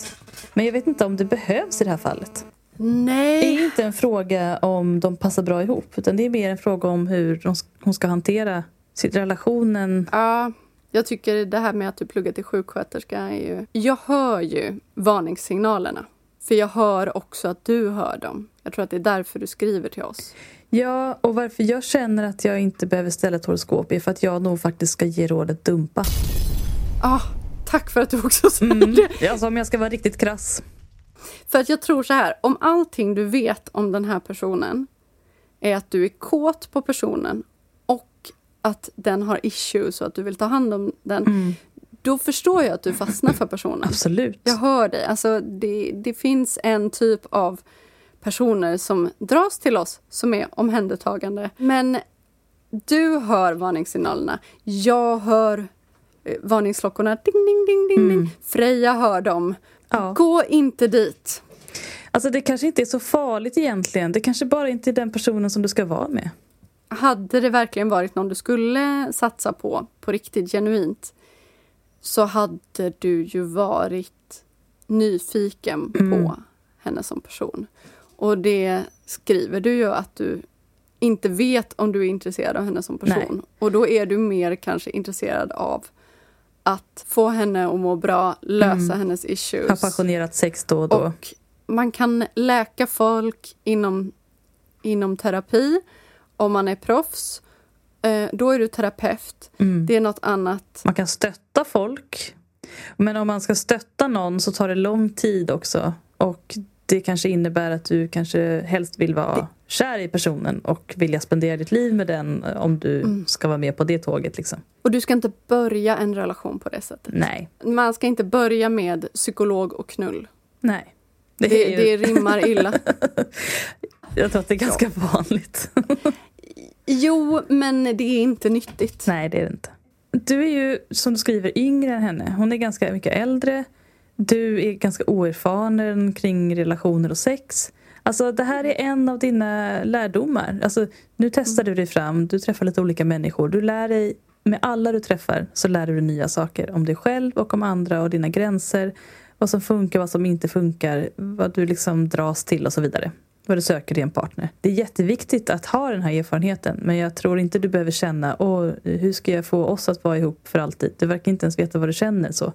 Men jag vet inte om det behövs i det här fallet. Det Nej. är inte en fråga om de passar bra ihop utan det är mer en fråga om hur de, hon ska hantera sin relationen. Ja, jag tycker det här med att du pluggar till sjuksköterska är ju... Jag hör ju varningssignalerna. För jag hör också att du hör dem. Jag tror att det är därför du skriver till oss. Ja, och varför jag känner att jag inte behöver ställa ett horoskop är för att jag nog faktiskt ska ge rådet dumpa. Ah, tack för att du också säger Mm. det. Alltså om jag ska vara riktigt krass. För att jag tror så här, om allting du vet om den här personen är att du är kåt på personen och att den har issues och att du vill ta hand om den. Då förstår jag att du fastnar för personen. Absolut. Jag hör dig. Alltså, det, det finns en typ av personer som dras till oss som är omhändertagande. Men du hör varningssignalerna. Jag hör eh, varningsklockorna. Ding, ding, ding, ding, ding. Freja hör dem. Ja. Gå inte dit. Alltså det kanske inte är så farligt egentligen. Det kanske bara inte är den personen som du ska vara med. Hade det verkligen varit någon du skulle satsa på, på riktigt genuint, så hade du ju varit nyfiken på henne som person. Och det skriver du ju att du inte vet om du är intresserad av henne som person. Nej. Och då är du mer kanske intresserad av att få henne att må bra, lösa hennes issues. Ha passionerat sex då och då. Och man kan läka folk inom, inom terapi om man är proffs. Eh, då är du terapeut. Mm. Det är något annat. Man kan stötta folk. Men om man ska stötta någon så tar det lång tid också. Och det kanske innebär att du kanske helst vill vara kär i personen och vilja spendera ditt liv med den eh, om du Mm. ska vara med på det tåget. Liksom. Och du ska inte börja en relation på det sättet. Nej. Man ska inte börja med psykolog och knull. Nej. Det, Det ju, det rimmar illa. [LAUGHS] Jag tror att det är ganska vanligt. [LAUGHS] Jo, men det är inte nyttigt. Nej, det är det inte. Du är ju, som du skriver, yngre än henne. Hon är ganska mycket äldre. Du är ganska oerfaren kring relationer och sex. Alltså det här är en av dina lärdomar. Alltså, nu testar du dig fram, du träffar lite olika människor. Du lär dig, med alla du träffar så lär du dig nya saker om dig själv och om andra och dina gränser. Vad som funkar, vad som inte funkar, vad du liksom dras till och så vidare. Vad du söker i en partner. Det är jätteviktigt att ha den här erfarenheten men jag tror inte du behöver känna Åh, hur ska jag få oss att vara ihop för alltid. Du verkar inte ens veta vad du känner. så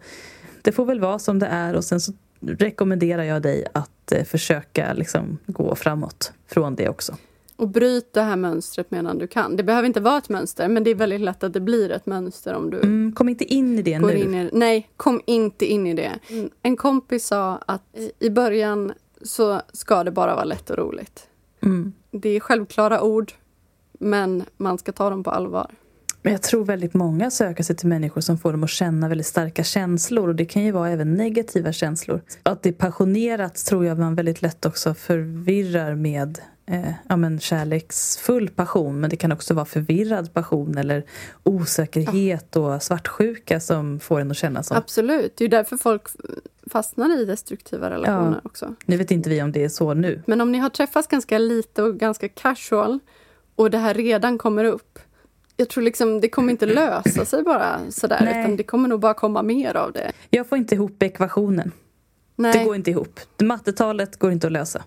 det får väl vara som det är och sen så rekommenderar jag dig att eh, försöka liksom gå framåt från det också. Och bryt det här mönstret medan du kan. Det behöver inte vara ett mönster, men det är väldigt lätt att det blir ett mönster om du Mm, kom inte in i det nu. i Nej, kom inte in i det. En kompis sa att i- i början så ska det bara vara lätt och roligt. Mm. Det är självklara ord, men man ska ta dem på allvar. Men jag tror väldigt många söker sig till människor som får dem att känna väldigt starka känslor och det kan ju vara även negativa känslor. Att det är passionerat tror jag man väldigt lätt också förvirrar med eh, ja, men kärleksfull passion men det kan också vara förvirrad passion eller osäkerhet och svartsjuka som får en att känna så. Absolut, det är ju därför folk fastnar i destruktiva relationer också. Nu vet inte vi om det är så nu. Men om ni har träffats ganska lite och ganska casual och det här redan kommer upp. Jag tror liksom det kommer inte lösa sig bara sådär Nej. utan det kommer nog bara komma mer av det. Jag får inte ihop ekvationen. Nej, Det går inte ihop. Mattetalet går inte att lösa.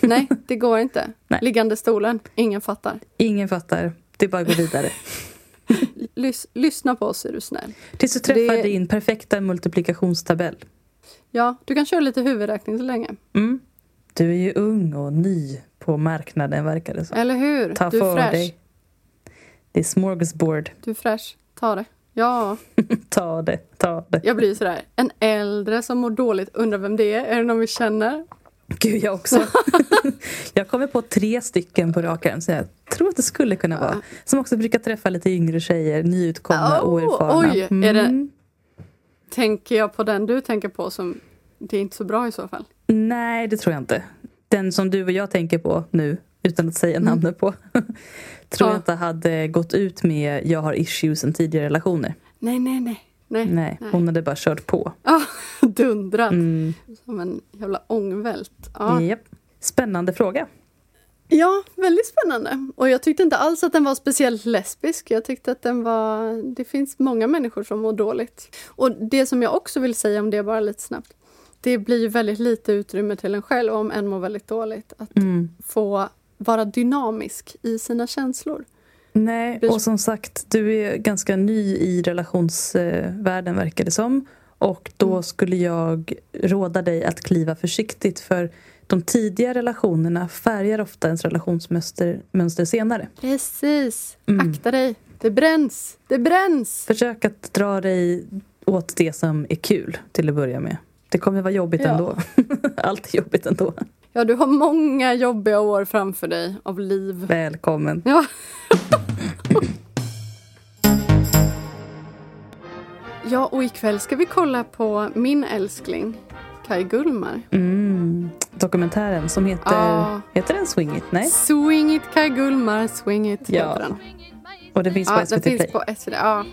nej det går inte. [LAUGHS] Nej. Liggande stolen, ingen fattar. Ingen fattar. Det är bara att gå vidare. [LAUGHS] Lys- lyssna på oss är du snäll. Tills du träffar Det- din perfekta multiplikationstabell. Ja, du kan köra lite huvudräkning så länge. Mm. Du är ju ung och ny på marknaden verkar det som. Eller hur? Ta du är fräsch. dig. Det är smorgasbord. Du är fräsch. Ta det. Ja, [LAUGHS] Ta det, ta det. jag blir sådär. En äldre som mår dåligt, undrar vem det är? Är det någon vi känner? Gud, jag också. [LAUGHS] jag kommer på tre stycken på rak arm som jag tror att det skulle kunna vara. Som också brukar träffa lite yngre tjejer, nyutkomna, Oh, oerfarna. oj, är det- Mm. Tänker jag på den du tänker på som det är inte så bra i så fall? Nej, det tror jag inte. Den som du och jag tänker på nu, utan att säga namnet på, [LAUGHS] tror Ja. jag inte hade gått ut med jag har issues än tidigare relationer. Nej, nej, nej. Nej, Nej, hon hade bara kört på. Ah, [LAUGHS] dundrat. Mm. Som en jävla ångvält. Ja. Japp. Spännande fråga. ja, väldigt spännande. Och jag tyckte inte alls att den var speciellt lesbisk. Jag tyckte att den var... Det finns många människor som mår dåligt. Och det som jag också vill säga om det, bara lite snabbt. Det blir ju väldigt lite utrymme till en själv om en mår väldigt dåligt. Att Mm. få vara dynamisk i sina känslor. Nej, och som sagt, du är ganska ny i relationsvärlden verkar det som. Och då Mm. skulle jag råda dig att kliva försiktigt för de tidiga relationerna färgar ofta ens relationsmönster mönster senare. Precis. Mm. Akta dig. Det bränns. Det bränns. Försök att dra dig åt det som är kul till att börja med. Det kommer vara jobbigt Ja. ändå. [LAUGHS] Allt är jobbigt ändå. Ja, du har många jobbiga år framför dig av liv. Välkommen. Ja. [LAUGHS] ja, och ikväll ska vi kolla på min älskling, Kai Gullmar. Mm. Dokumentären som heter... Ja. Heter den Swing It? Nej? Swing it Kai Gullmar, swing it Ja. heter den. Och det finns på Ja, SVT den Play. finns på SVT. Ja.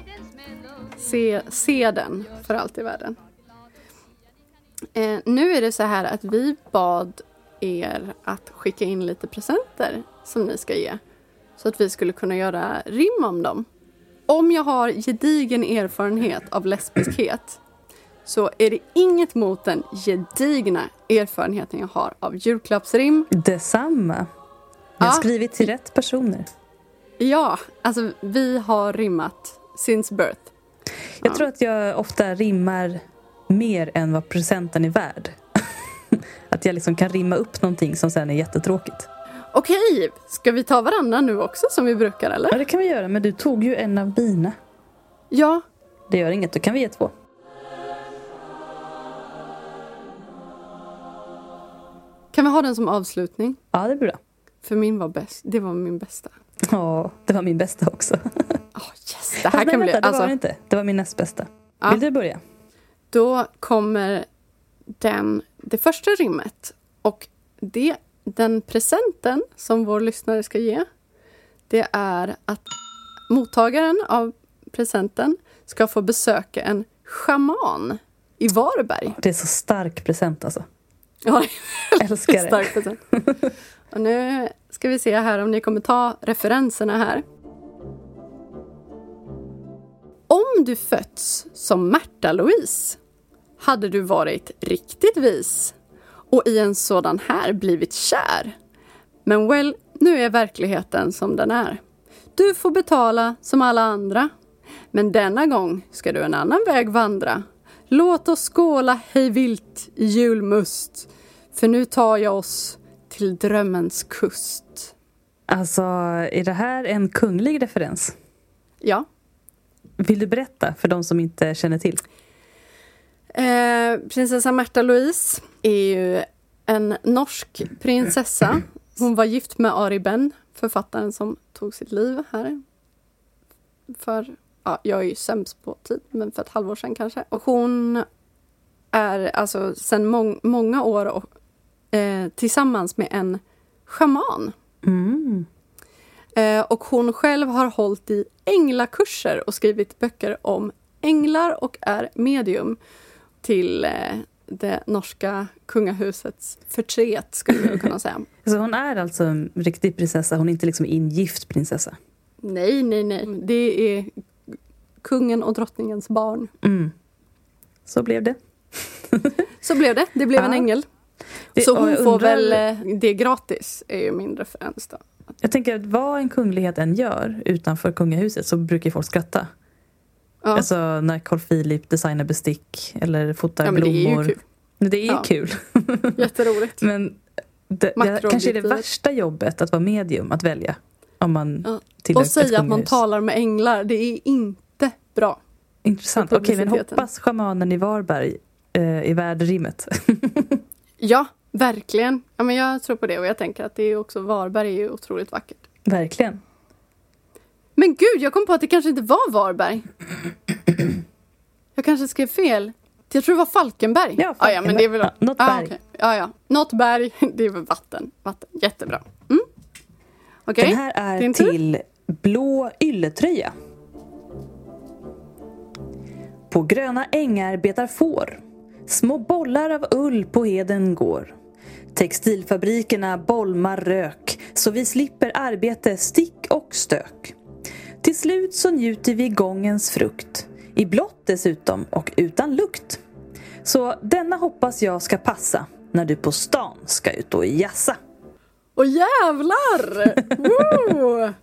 Se, se den för allt i världen. Eh, nu är det så här att vi bad er att skicka in lite presenter som ni ska ge. Så att vi skulle kunna göra rim om dem. Om jag har gedigen erfarenhet av lesbiskhet så är det inget mot den gedigna erfarenheten jag har av julklappsrim. Detsamma. Jag har Ja. skrivit till rätt personer. Ja, alltså vi har rimmat since birth. Jag tror att jag ofta rimmar mer än vad presenten är värd. Att jag liksom kan rimma upp någonting som sen är jättetråkigt. Okej, ska vi ta varandra nu också som vi brukar eller? Ja, det kan vi göra, men du tog ju en av dina. Ja, Det gör inget, då kan vi ge två. kan vi ha den som avslutning? Ja, det är bra. För min var bäst. Det var min bästa. Ja, det var min bästa också. Oh, yes, det här Nej, kan bli... vänta, det var Alltså, det inte. Det var min näst bästa. Ja. Vill du börja? då kommer den, det första rimmet. Och det, den presenten som vår lyssnare ska ge, det är att mottagaren av presenten ska få besöka en schaman i Varberg. Det är så stark present alltså. Ja, [LAUGHS] Älskar det. Stark present. Och nu ska vi se här om ni kommer ta referenserna här. Om du fötts som Märta Louise hade du varit riktigt vis och i en sådan här blivit kär. Men well, nu är verkligheten som den är. Du får betala som alla andra. Men denna gång ska du en annan väg vandra. Låt oss skåla hej vilt i julmust. För nu tar jag oss till drömmens kust. Alltså, är det här en kunglig referens? Ja. Vill du berätta för de som inte känner till? Eh, prinsessa Märta Louise är ju en norsk prinsessa. Hon var gift med Ari Ben, författaren som tog sitt liv här. För, ja, jag är ju sämst på tid, men för ett halvår sedan kanske. Och hon är alltså sedan mång- många år och, eh, tillsammans med en schaman. Mm. Eh, och hon själv har hållit i änglakurser och skrivit böcker om änglar och är medium till eh, det norska kungahusets förtret, skulle jag kunna säga. [LAUGHS] Så hon är alltså en riktig prinsessa, hon är inte liksom ingift prinsessa? Nej, nej, nej. Det är kungen och drottningens barn. Mm. Så blev det. [LAUGHS] Så blev det. Det blev en Ja. ängel. Det- Så hon jag får undrar- väl eh, det gratis, är ju min referens då. Jag tänker att vad en kunglighet än gör utanför kungahuset så brukar folk skratta. Ja, Alltså när Carl Philip designar bestick eller fotar ja men det är blommor. ju kul. Det är Ja. kul. [LAUGHS] Jätteroligt. Men det, det kanske är det värsta jobbet att vara medium, att välja. Om man Ja. Och säga att man talar med änglar, det är inte bra. Intressant. Okej, men hoppas schamanen i Varberg eh, är värd rimmet. [LAUGHS] Ja, verkligen. Ja, men jag tror på det och jag tänker att det är också Varberg är ju otroligt vackert. Verkligen. Men gud, jag kom på att det kanske inte var Varberg. Jag kanske skrev fel. Jag tror det var Falkenberg. Ja, ah, ja men det är väl... Något ah, berg. okej. Ja, ja. Något berg. [LAUGHS] Det är väl vatten. vatten. Jättebra. Mm. Okej. Den här är din tur. till blå ylletröja. På gröna ängar betar får. Små bollar av ull på heden går. Textilfabrikerna bolmar rök så vi slipper arbete, stick och stök. Till slut så njuter vi gångens frukt. I blått dessutom och utan lukt. Så denna hoppas jag ska passa när du på stan ska ut och jassa. Åh jävlar! [LAUGHS] Woo!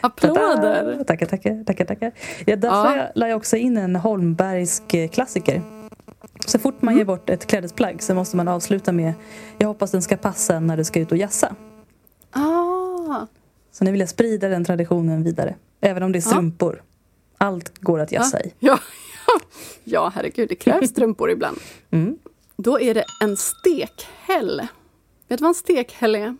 Applåder! Tackar, tackar, tackar, tackar. Ja, där Ja. la jag- också in en Holmbergsk klassiker. Så fort man ger bort ett klädesplagg så måste man avsluta med Jag hoppas den ska passa när du ska ut och jassa. Ah, Så nu vill jag sprida den traditionen vidare. Även om det är Ja. strumpor. Allt går att jassa i. ja, ja. [LAUGHS] ja, herregud, det krävs [LAUGHS] strumpor ibland. Mm. Då är det en stekhäll. Vet du vad en stekhäll är?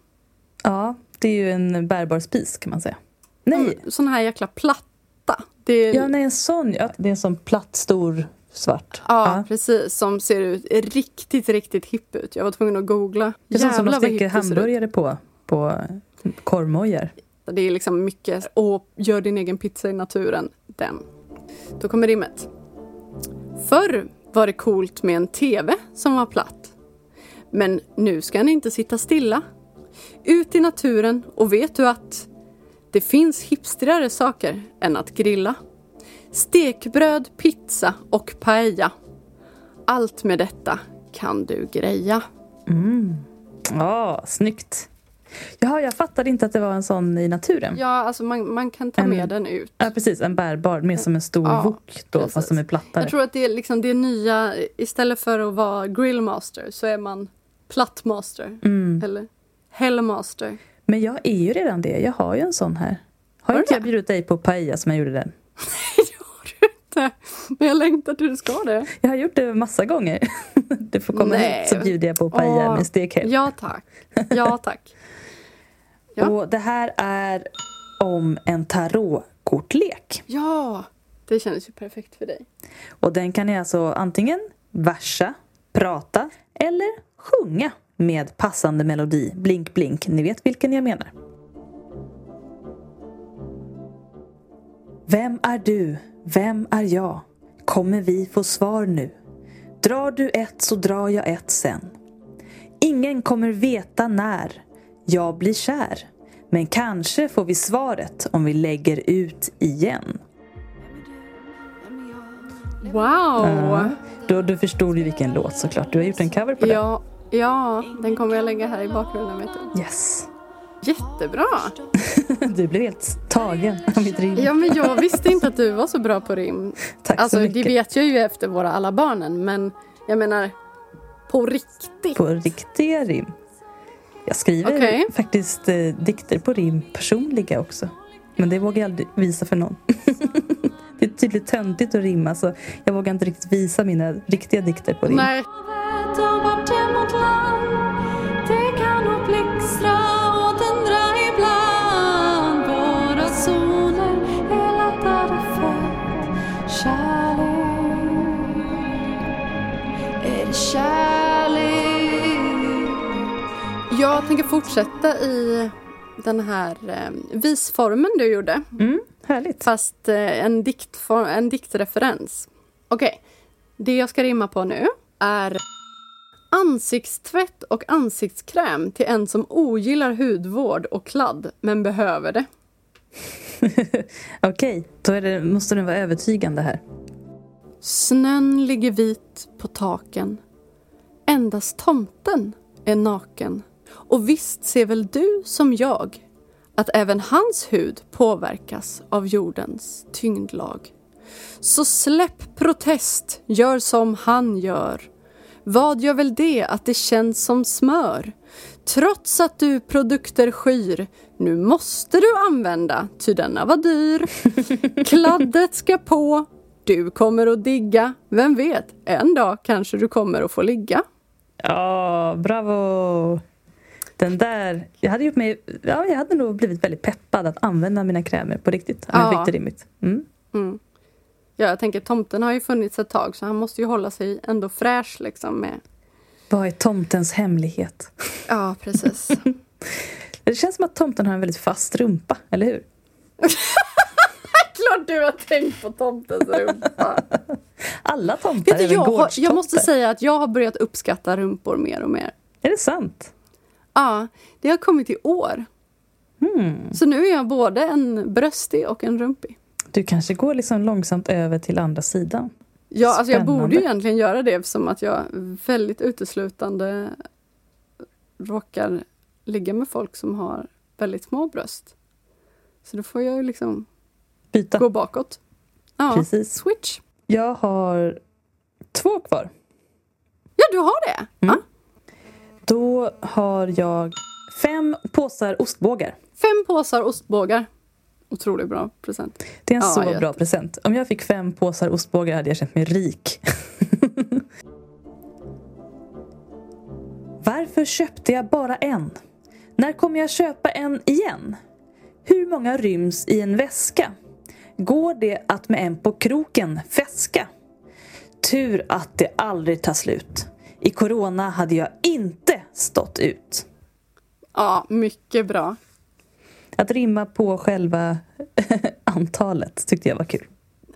Ja, det är ju en bärbar spis kan man säga. Nej, Mm, Sån här jäkla platta. Det är, ja, nej en sån. Ja, det är en sån platt, stor, svart. Ja, precis. Som ser ut riktigt, riktigt hipp ut. Jag var tvungen att googla. Det är som, som de steker hamburgare på, på korvmojar. Det är liksom mycket, och gör din egen pizza i naturen, den. Då kommer rimmet. Förr var det coolt med en TV som var platt. Men nu ska ni inte sitta stilla. Ut i naturen och vet du att det finns hipstrigare saker än att grilla. Stekbröd, pizza och paella. Allt med detta kan du greja. Mm. Ja, snyggt. Jaha, jag fattade inte att det var en sån i naturen. Ja, Ja, alltså man, man kan ta En- med den ut. precis. En bärbar, mer som en stor Ja, wok då, precis. fast som är plattare. Jag tror att det är liksom det nya, istället för att vara grillmaster så är man plattmaster. Mm. Eller hellmaster. Men jag är ju redan det. Jag har ju en sån här. Har Har inte du jag bjudit dig på paella som jag gjorde den? [LAUGHS] Det- Men jag längtar till du ska det. Jag har gjort det massa gånger. [LAUGHS] Du får komma Nej. hit så bjuder jag på paella Åh, med stekhäll. Ja tack. Ja tack. Ja. Och det här är om en tarotkortlek. Ja, det kändes ju perfekt för dig. Och den kan ni alltså antingen versa, prata eller sjunga med passande melodi. Blink, blink. Ni vet vilken jag menar. Vem är du? Vem är jag? Kommer vi få svar nu? Drar du ett så drar jag ett sen. Ingen kommer veta när jag blir kär. Men kanske får vi svaret om vi lägger ut igen. Wow! Ja, då, du förstod ju vilken låt såklart. Du har gjort en cover på den. Ja, ja, den kommer jag lägga här i bakgrunden vet du. Yes. Jättebra! [LAUGHS] Du blev helt tagen av mitt rim. Ja, men jag visste inte att du var så bra på rim. [LAUGHS] Tack Alltså så det mycket. vet jag ju efter våra alla barnen men jag menar på riktigt. På riktiga rim. Jag skriver Okej. faktiskt eh, dikter på rim, personliga också. Men det vågar jag aldrig visa för någon. [LAUGHS] det är tydligt töntigt att rimma så jag vågar inte riktigt visa mina riktiga dikter på rim. Nej, tänker fortsätta i den här eh, visformen du gjorde. Mm, härligt. Fast eh, en, diktform, en diktreferens. Okej, det jag ska rimma på nu är ansiktstvätt och ansiktskräm till en som ogillar hudvård och kladd men behöver det. [LAUGHS] Okej, då är det, måste den vara övertygande här. Snön ligger vit på taken. Endast tomten är naken. Och visst ser väl du som jag att även hans hud påverkas av jordens tyngdlag. Så släpp protest, gör som han gör. Vad gör väl det att det känns som smör? Trots att du produkter skyr, nu måste du använda, ty denna var dyr. [LAUGHS] Kladdet ska på Du kommer att digga. Vem vet, en dag kanske du kommer att få ligga. Ja, bravo! Den där... Jag hade, gjort mig, ja, jag hade nog blivit väldigt peppad att använda mina krämer på riktigt. Ja. det rimligt. Mm. Mm. Ja, jag tänker tomten har ju funnits ett tag så han måste ju hålla sig ändå fräsch liksom med... Vad är tomtens hemlighet? Ja, precis. [LAUGHS] Det känns som att tomten har en väldigt fast rumpa, eller hur? [LAUGHS] Klart du har tänkt på tomtens rumpa. [LAUGHS] Alla tomtar, Vet du, även jag, har, jag måste säga att jag har börjat uppskatta rumpor mer och mer. Är det sant? Ja, det har kommit i år. Hmm. Så nu är jag både en bröstig och en rumpig. Du kanske går liksom långsamt över till andra sidan. Ja, alltså jag borde ju egentligen göra det eftersom att jag väldigt uteslutande råkar ligga med folk som har väldigt små bröst. Så då får jag ju liksom Byta. gå bakåt. Ja, Precis. switch. Jag har två kvar. Ja, du har det? Mm. Ja. Då har jag fem påsar ostbågar. Fem påsar ostbågar. Otroligt bra present. Det är en Ja, så jätte- bra present. Om jag fick fem påsar ostbågar hade jag känt mig rik. [LAUGHS] Varför köpte jag bara en? När kommer jag köpa en igen? Hur många ryms i en väska? Går det att med en på kroken fäska? Tur att det aldrig tar slut. I corona hade jag inte stått ut. Ja, mycket bra. Att rimma på själva [LAUGHS] antalet tyckte jag var kul.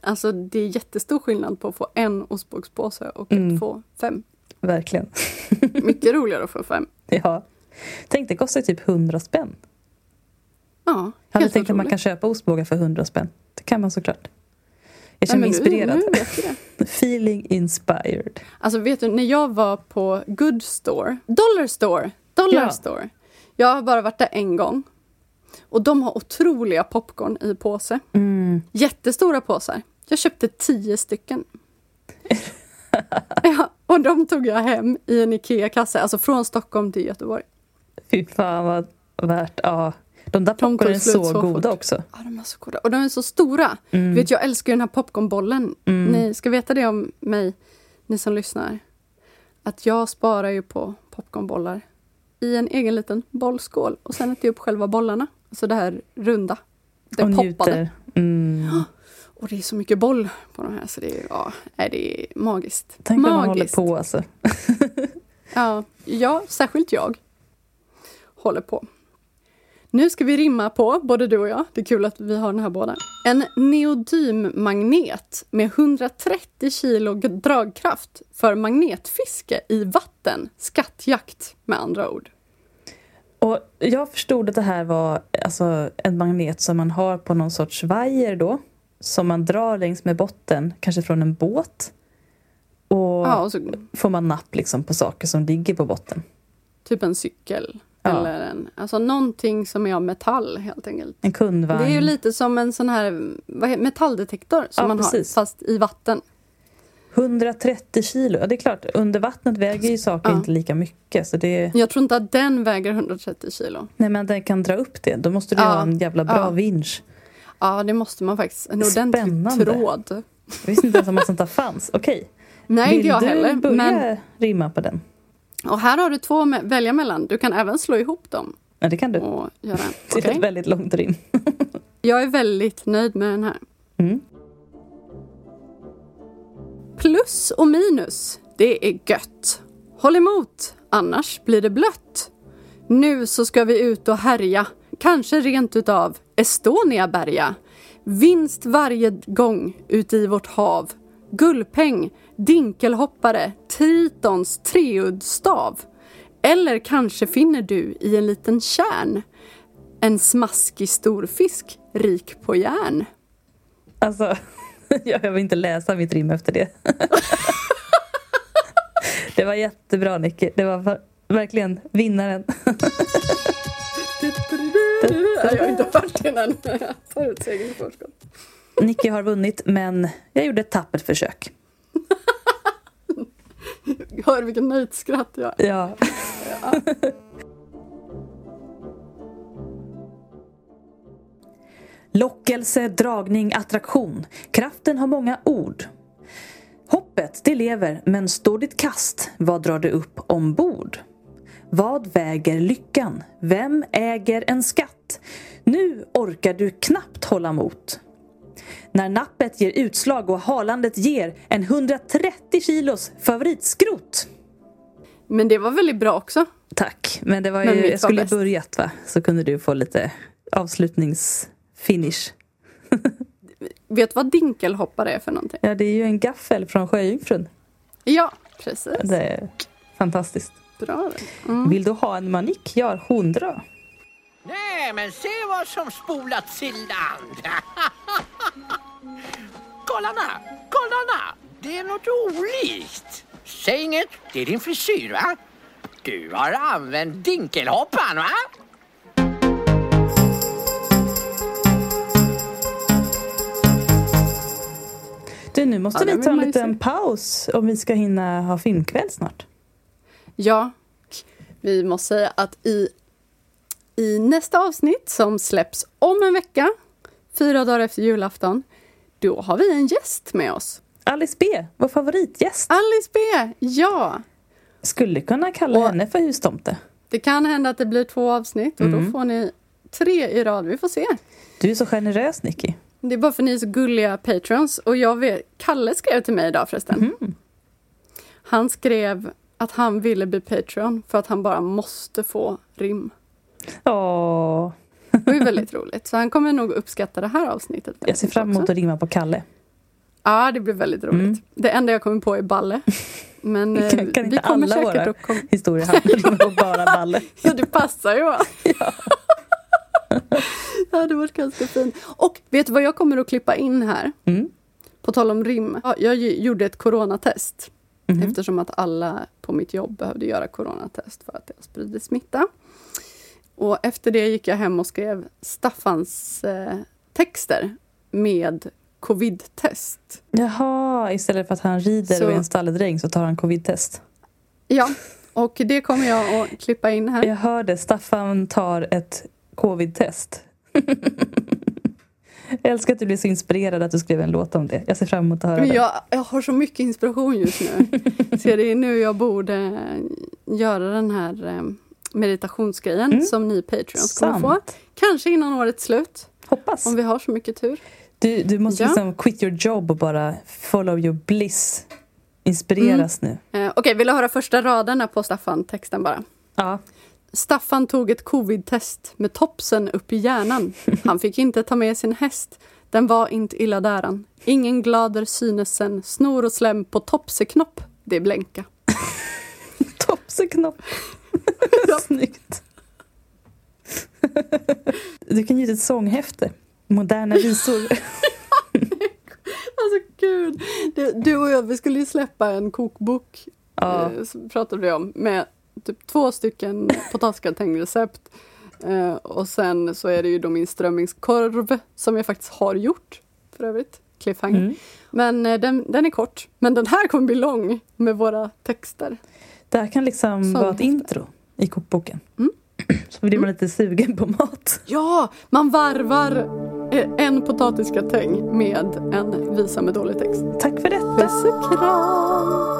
Alltså det är jättestor skillnad på att få en ostbågspåse och Mm. att få fem. Verkligen. [LAUGHS] Mycket roligare att få fem. Ja. Tänk, det kostar typ 100 spänn. Ja, Jag hade helt tänkt att man kan köpa ostbågar för 100 spänn. Det kan man såklart. Jag känner mig nu- inspirerad. Nu, det. [LAUGHS] Feeling inspired. Alltså vet du, när jag var på Good Store, Dollar Store, Dollar Ja. Store. Jag har bara varit där en gång. Och de har otroliga popcorn i påse. Mm. Jättestora påsar. Jag köpte tio stycken. ja, och de tog jag hem i en IKEA-kasse, alltså från Stockholm till Göteborg. Fy fan vad värt. Ja. De där popcornen är så, så goda fort. också. Ja, de är så goda. Och de är så stora. Mm. Vet, jag älskar den här popcornbollen. Mm. Ni ska veta det om mig, ni som lyssnar. Att jag sparar ju på popcornbollar i en egen liten bollskål och sen äter jag upp själva bollarna. Alltså det här runda. Det och poppade. Mm. [GASPS] Och det är så mycket boll på de här så det är, ja, det är magiskt. Tänk när man håller på alltså. [LAUGHS] Ja, ja, särskilt jag håller på. Nu ska vi rimma på, både du och jag, det är kul att vi har den här båda. En neodymmagnet med 130 kilo dragkraft för magnetfiske i vatten. Skattjakt med andra ord. Och jag förstod att det här var alltså, en magnet som man har på någon sorts vajer då. Som man drar längs med botten, kanske från en båt. Och Ja, och så får man napp liksom på saker som ligger på botten. typ en cykel. Ja. Eller en, alltså någonting som är av metall helt enkelt. En kundvagn. Det är ju lite som en sån här vad metalldetektor som Ja, man precis. har, fast i vatten. 130 kilo. Ja, det är klart, under vattnet väger ju saker Ja. inte lika mycket. Så det, Jag tror inte att den väger 130 kilo. nej, men den kan dra upp det. Då måste du Ja. ha en jävla bra vinsch. Ja, det måste man faktiskt. En ordentlig Spännande. tråd. Jag visste inte ens om att sånt där fanns. Okej. Nej, Vill inte jag du heller. börja Men, rimma på den? Och här har du två att välja mellan. Du kan även slå ihop dem Ja, det kan du. och göra. [LAUGHS] Det är ett väldigt långt rim. [LAUGHS] Jag är väldigt nöjd med den här. Mm. Plus och minus, det är gött. Håll emot, annars blir det blött. Nu så ska vi ut och härja, kanske rent utav Estonia-berga. Vinst varje gång ute i vårt hav. Gullpeng, dinkelhoppare, tritons treuddstav. Eller kanske finner du i en liten kärn en smaskig storfisk rik på järn. Alltså, [LAUGHS] jag vill inte läsa mitt rim efter det. [LAUGHS] Det var jättebra Nicky. Det var ver- verkligen vinnaren. Jag har inte hört det än. Jag tar ut segern i förskott. Nicky har vunnit men jag gjorde ett tappert försök. [LAUGHS] Hör vilket nöjt skratt jag Ja. [LAUGHS] Lockelse, dragning, attraktion. Kraften har många ord. Hoppet, det lever, men står ditt kast, vad drar du upp ombord? Vad väger lyckan? Vem äger en skatt? Nu orkar du knappt hålla mot. När nappet ger utslag och halandet ger en 130 kilos favoritskrot. Men det var väldigt bra också. Tack, men det var Men ju, mitt jag skulle bäst. börjat va? Så kunde du få lite avslutningsfinish. [LAUGHS] Vet du vad dinkelhoppare är för någonting? Ja, det är ju en gaffel från Sjöjungfrun. Ja, precis. Det är fantastiskt. Bra det. Mm. Vill du ha en manik? Ja, hundra. Nej, men se vad som spolats i land. [LAUGHS] kolla na, kolla. Det är något olikt. Säg inget, det är din frisyr va? Du har använt dinkelhoppan va? Du, nu måste Ja, vi ta en liten se. paus om vi ska hinna ha filmkväll snart. Ja, vi måste säga att i, i nästa avsnitt som släpps om en vecka, fyra dagar efter julafton, då har vi en gäst med oss. Alice B, vår favoritgäst. Alice B! Ja! Skulle kunna kalla Och- henne för hustomte. Det kan hända att det blir två avsnitt och Mm. då får ni tre i rad. Vi får se. Du är så generös, Nicky. Det är bara för ni är så gulliga patrons. Och jag vet, Kalle skrev till mig idag förresten. Mhm. Han skrev att han ville bli Patreon för att han bara måste få rim. Åh, Det är väldigt roligt. Så han kommer nog uppskatta det här avsnittet. jag ser fram emot också. att rimma på Kalle. Ja, det blir väldigt roligt. Mm. Det enda jag kommer på är balle. Men [LAUGHS] eh, Kan- kan vi inte kommer alla säkert våra- att komma... Historia handlar om bara balle. [LAUGHS] Ja, det passar ju [LAUGHS] va? det hade varit ganska fint. Och vet du vad jag kommer att klippa in här? Mm. På tal om rim. Ja, Jag ju- gjorde ett coronatest. Mhm. Eftersom att alla på mitt jobb behövde göra coronatest för att det har spridit smitta. Och efter det gick jag hem och skrev Staffans eh, texter med covid-test. Jaha, istället för att han rider Så- och är en stalledräng så tar han covid-test. Ja, och det kommer jag att klippa in här. Jag hörde Staffan tar ett covid-test. jag älskar att du blev så inspirerad att du skrev en låt om det. Jag ser fram emot att höra Men det. jag, jag har så mycket inspiration just nu. [LAUGHS] Så det är nu jag borde göra den här eh, meditationsgrejen Mm. som ni Patreons kommer få. Sant. Kanske innan årets slut, Hoppas. om vi har så mycket tur. Du, du måste Ja. liksom quit your job och bara follow your bliss. Inspireras Mm. nu. Eh, Okej, vill du höra första raderna på Staffan-texten bara? Ja. Staffan tog ett covid-test med topsen upp i hjärnan. Han fick inte ta med sin häst. Den var inte illa däran. Ingen glader synes sen. Snor och slem på topseknopp. Det blänka. [LAUGHS] Topseknopp. [LAUGHS] Snyggt. du kan ge ut ett sånghäfte. Moderna visor. [LAUGHS] Alltså gud. Du och jag, vi skulle ju släppa en kokbok. Ja. Eh, pratade vi om. Med typ två stycken potatisgratängrecept. Eh, och sen så är det ju då min strömmingskorv som jag faktiskt har gjort. För övrigt. Cliffhanger. Mm. Men eh, den, den är kort. Men den här kommer bli lång med våra texter. Det här kan liksom vara ett intro i kokboken. Mm. [CLEARS THROAT] Så blir man lite sugen på mat. [LAUGHS] Ja, man varvar eh, en potatisgratäng med en visa med dålig text. Tack för detta. Puss och kram!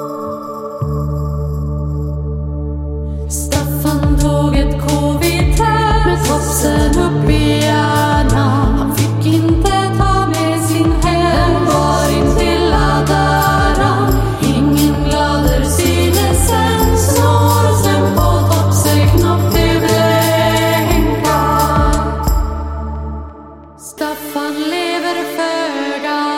Staffan tog ett covid-test med topsen upp i hjärnan. Han fick inte Staffan lever föga.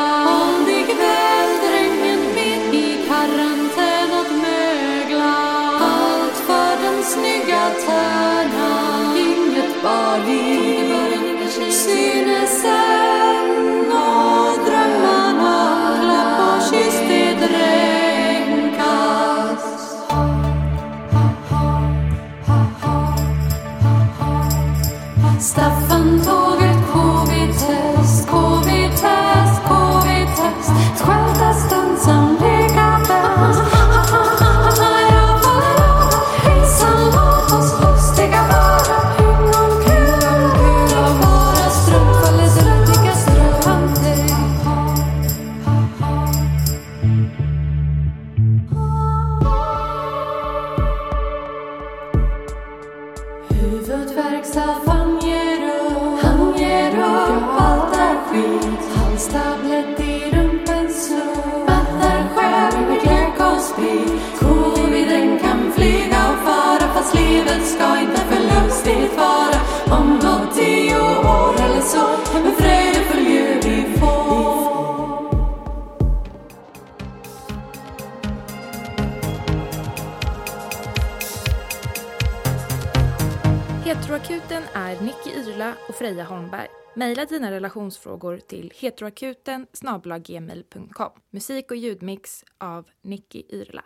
Nicky och Freja Holmberg. Maila dina relationsfrågor till heteroakuten Musik och ljudmix av Nicky Yrla.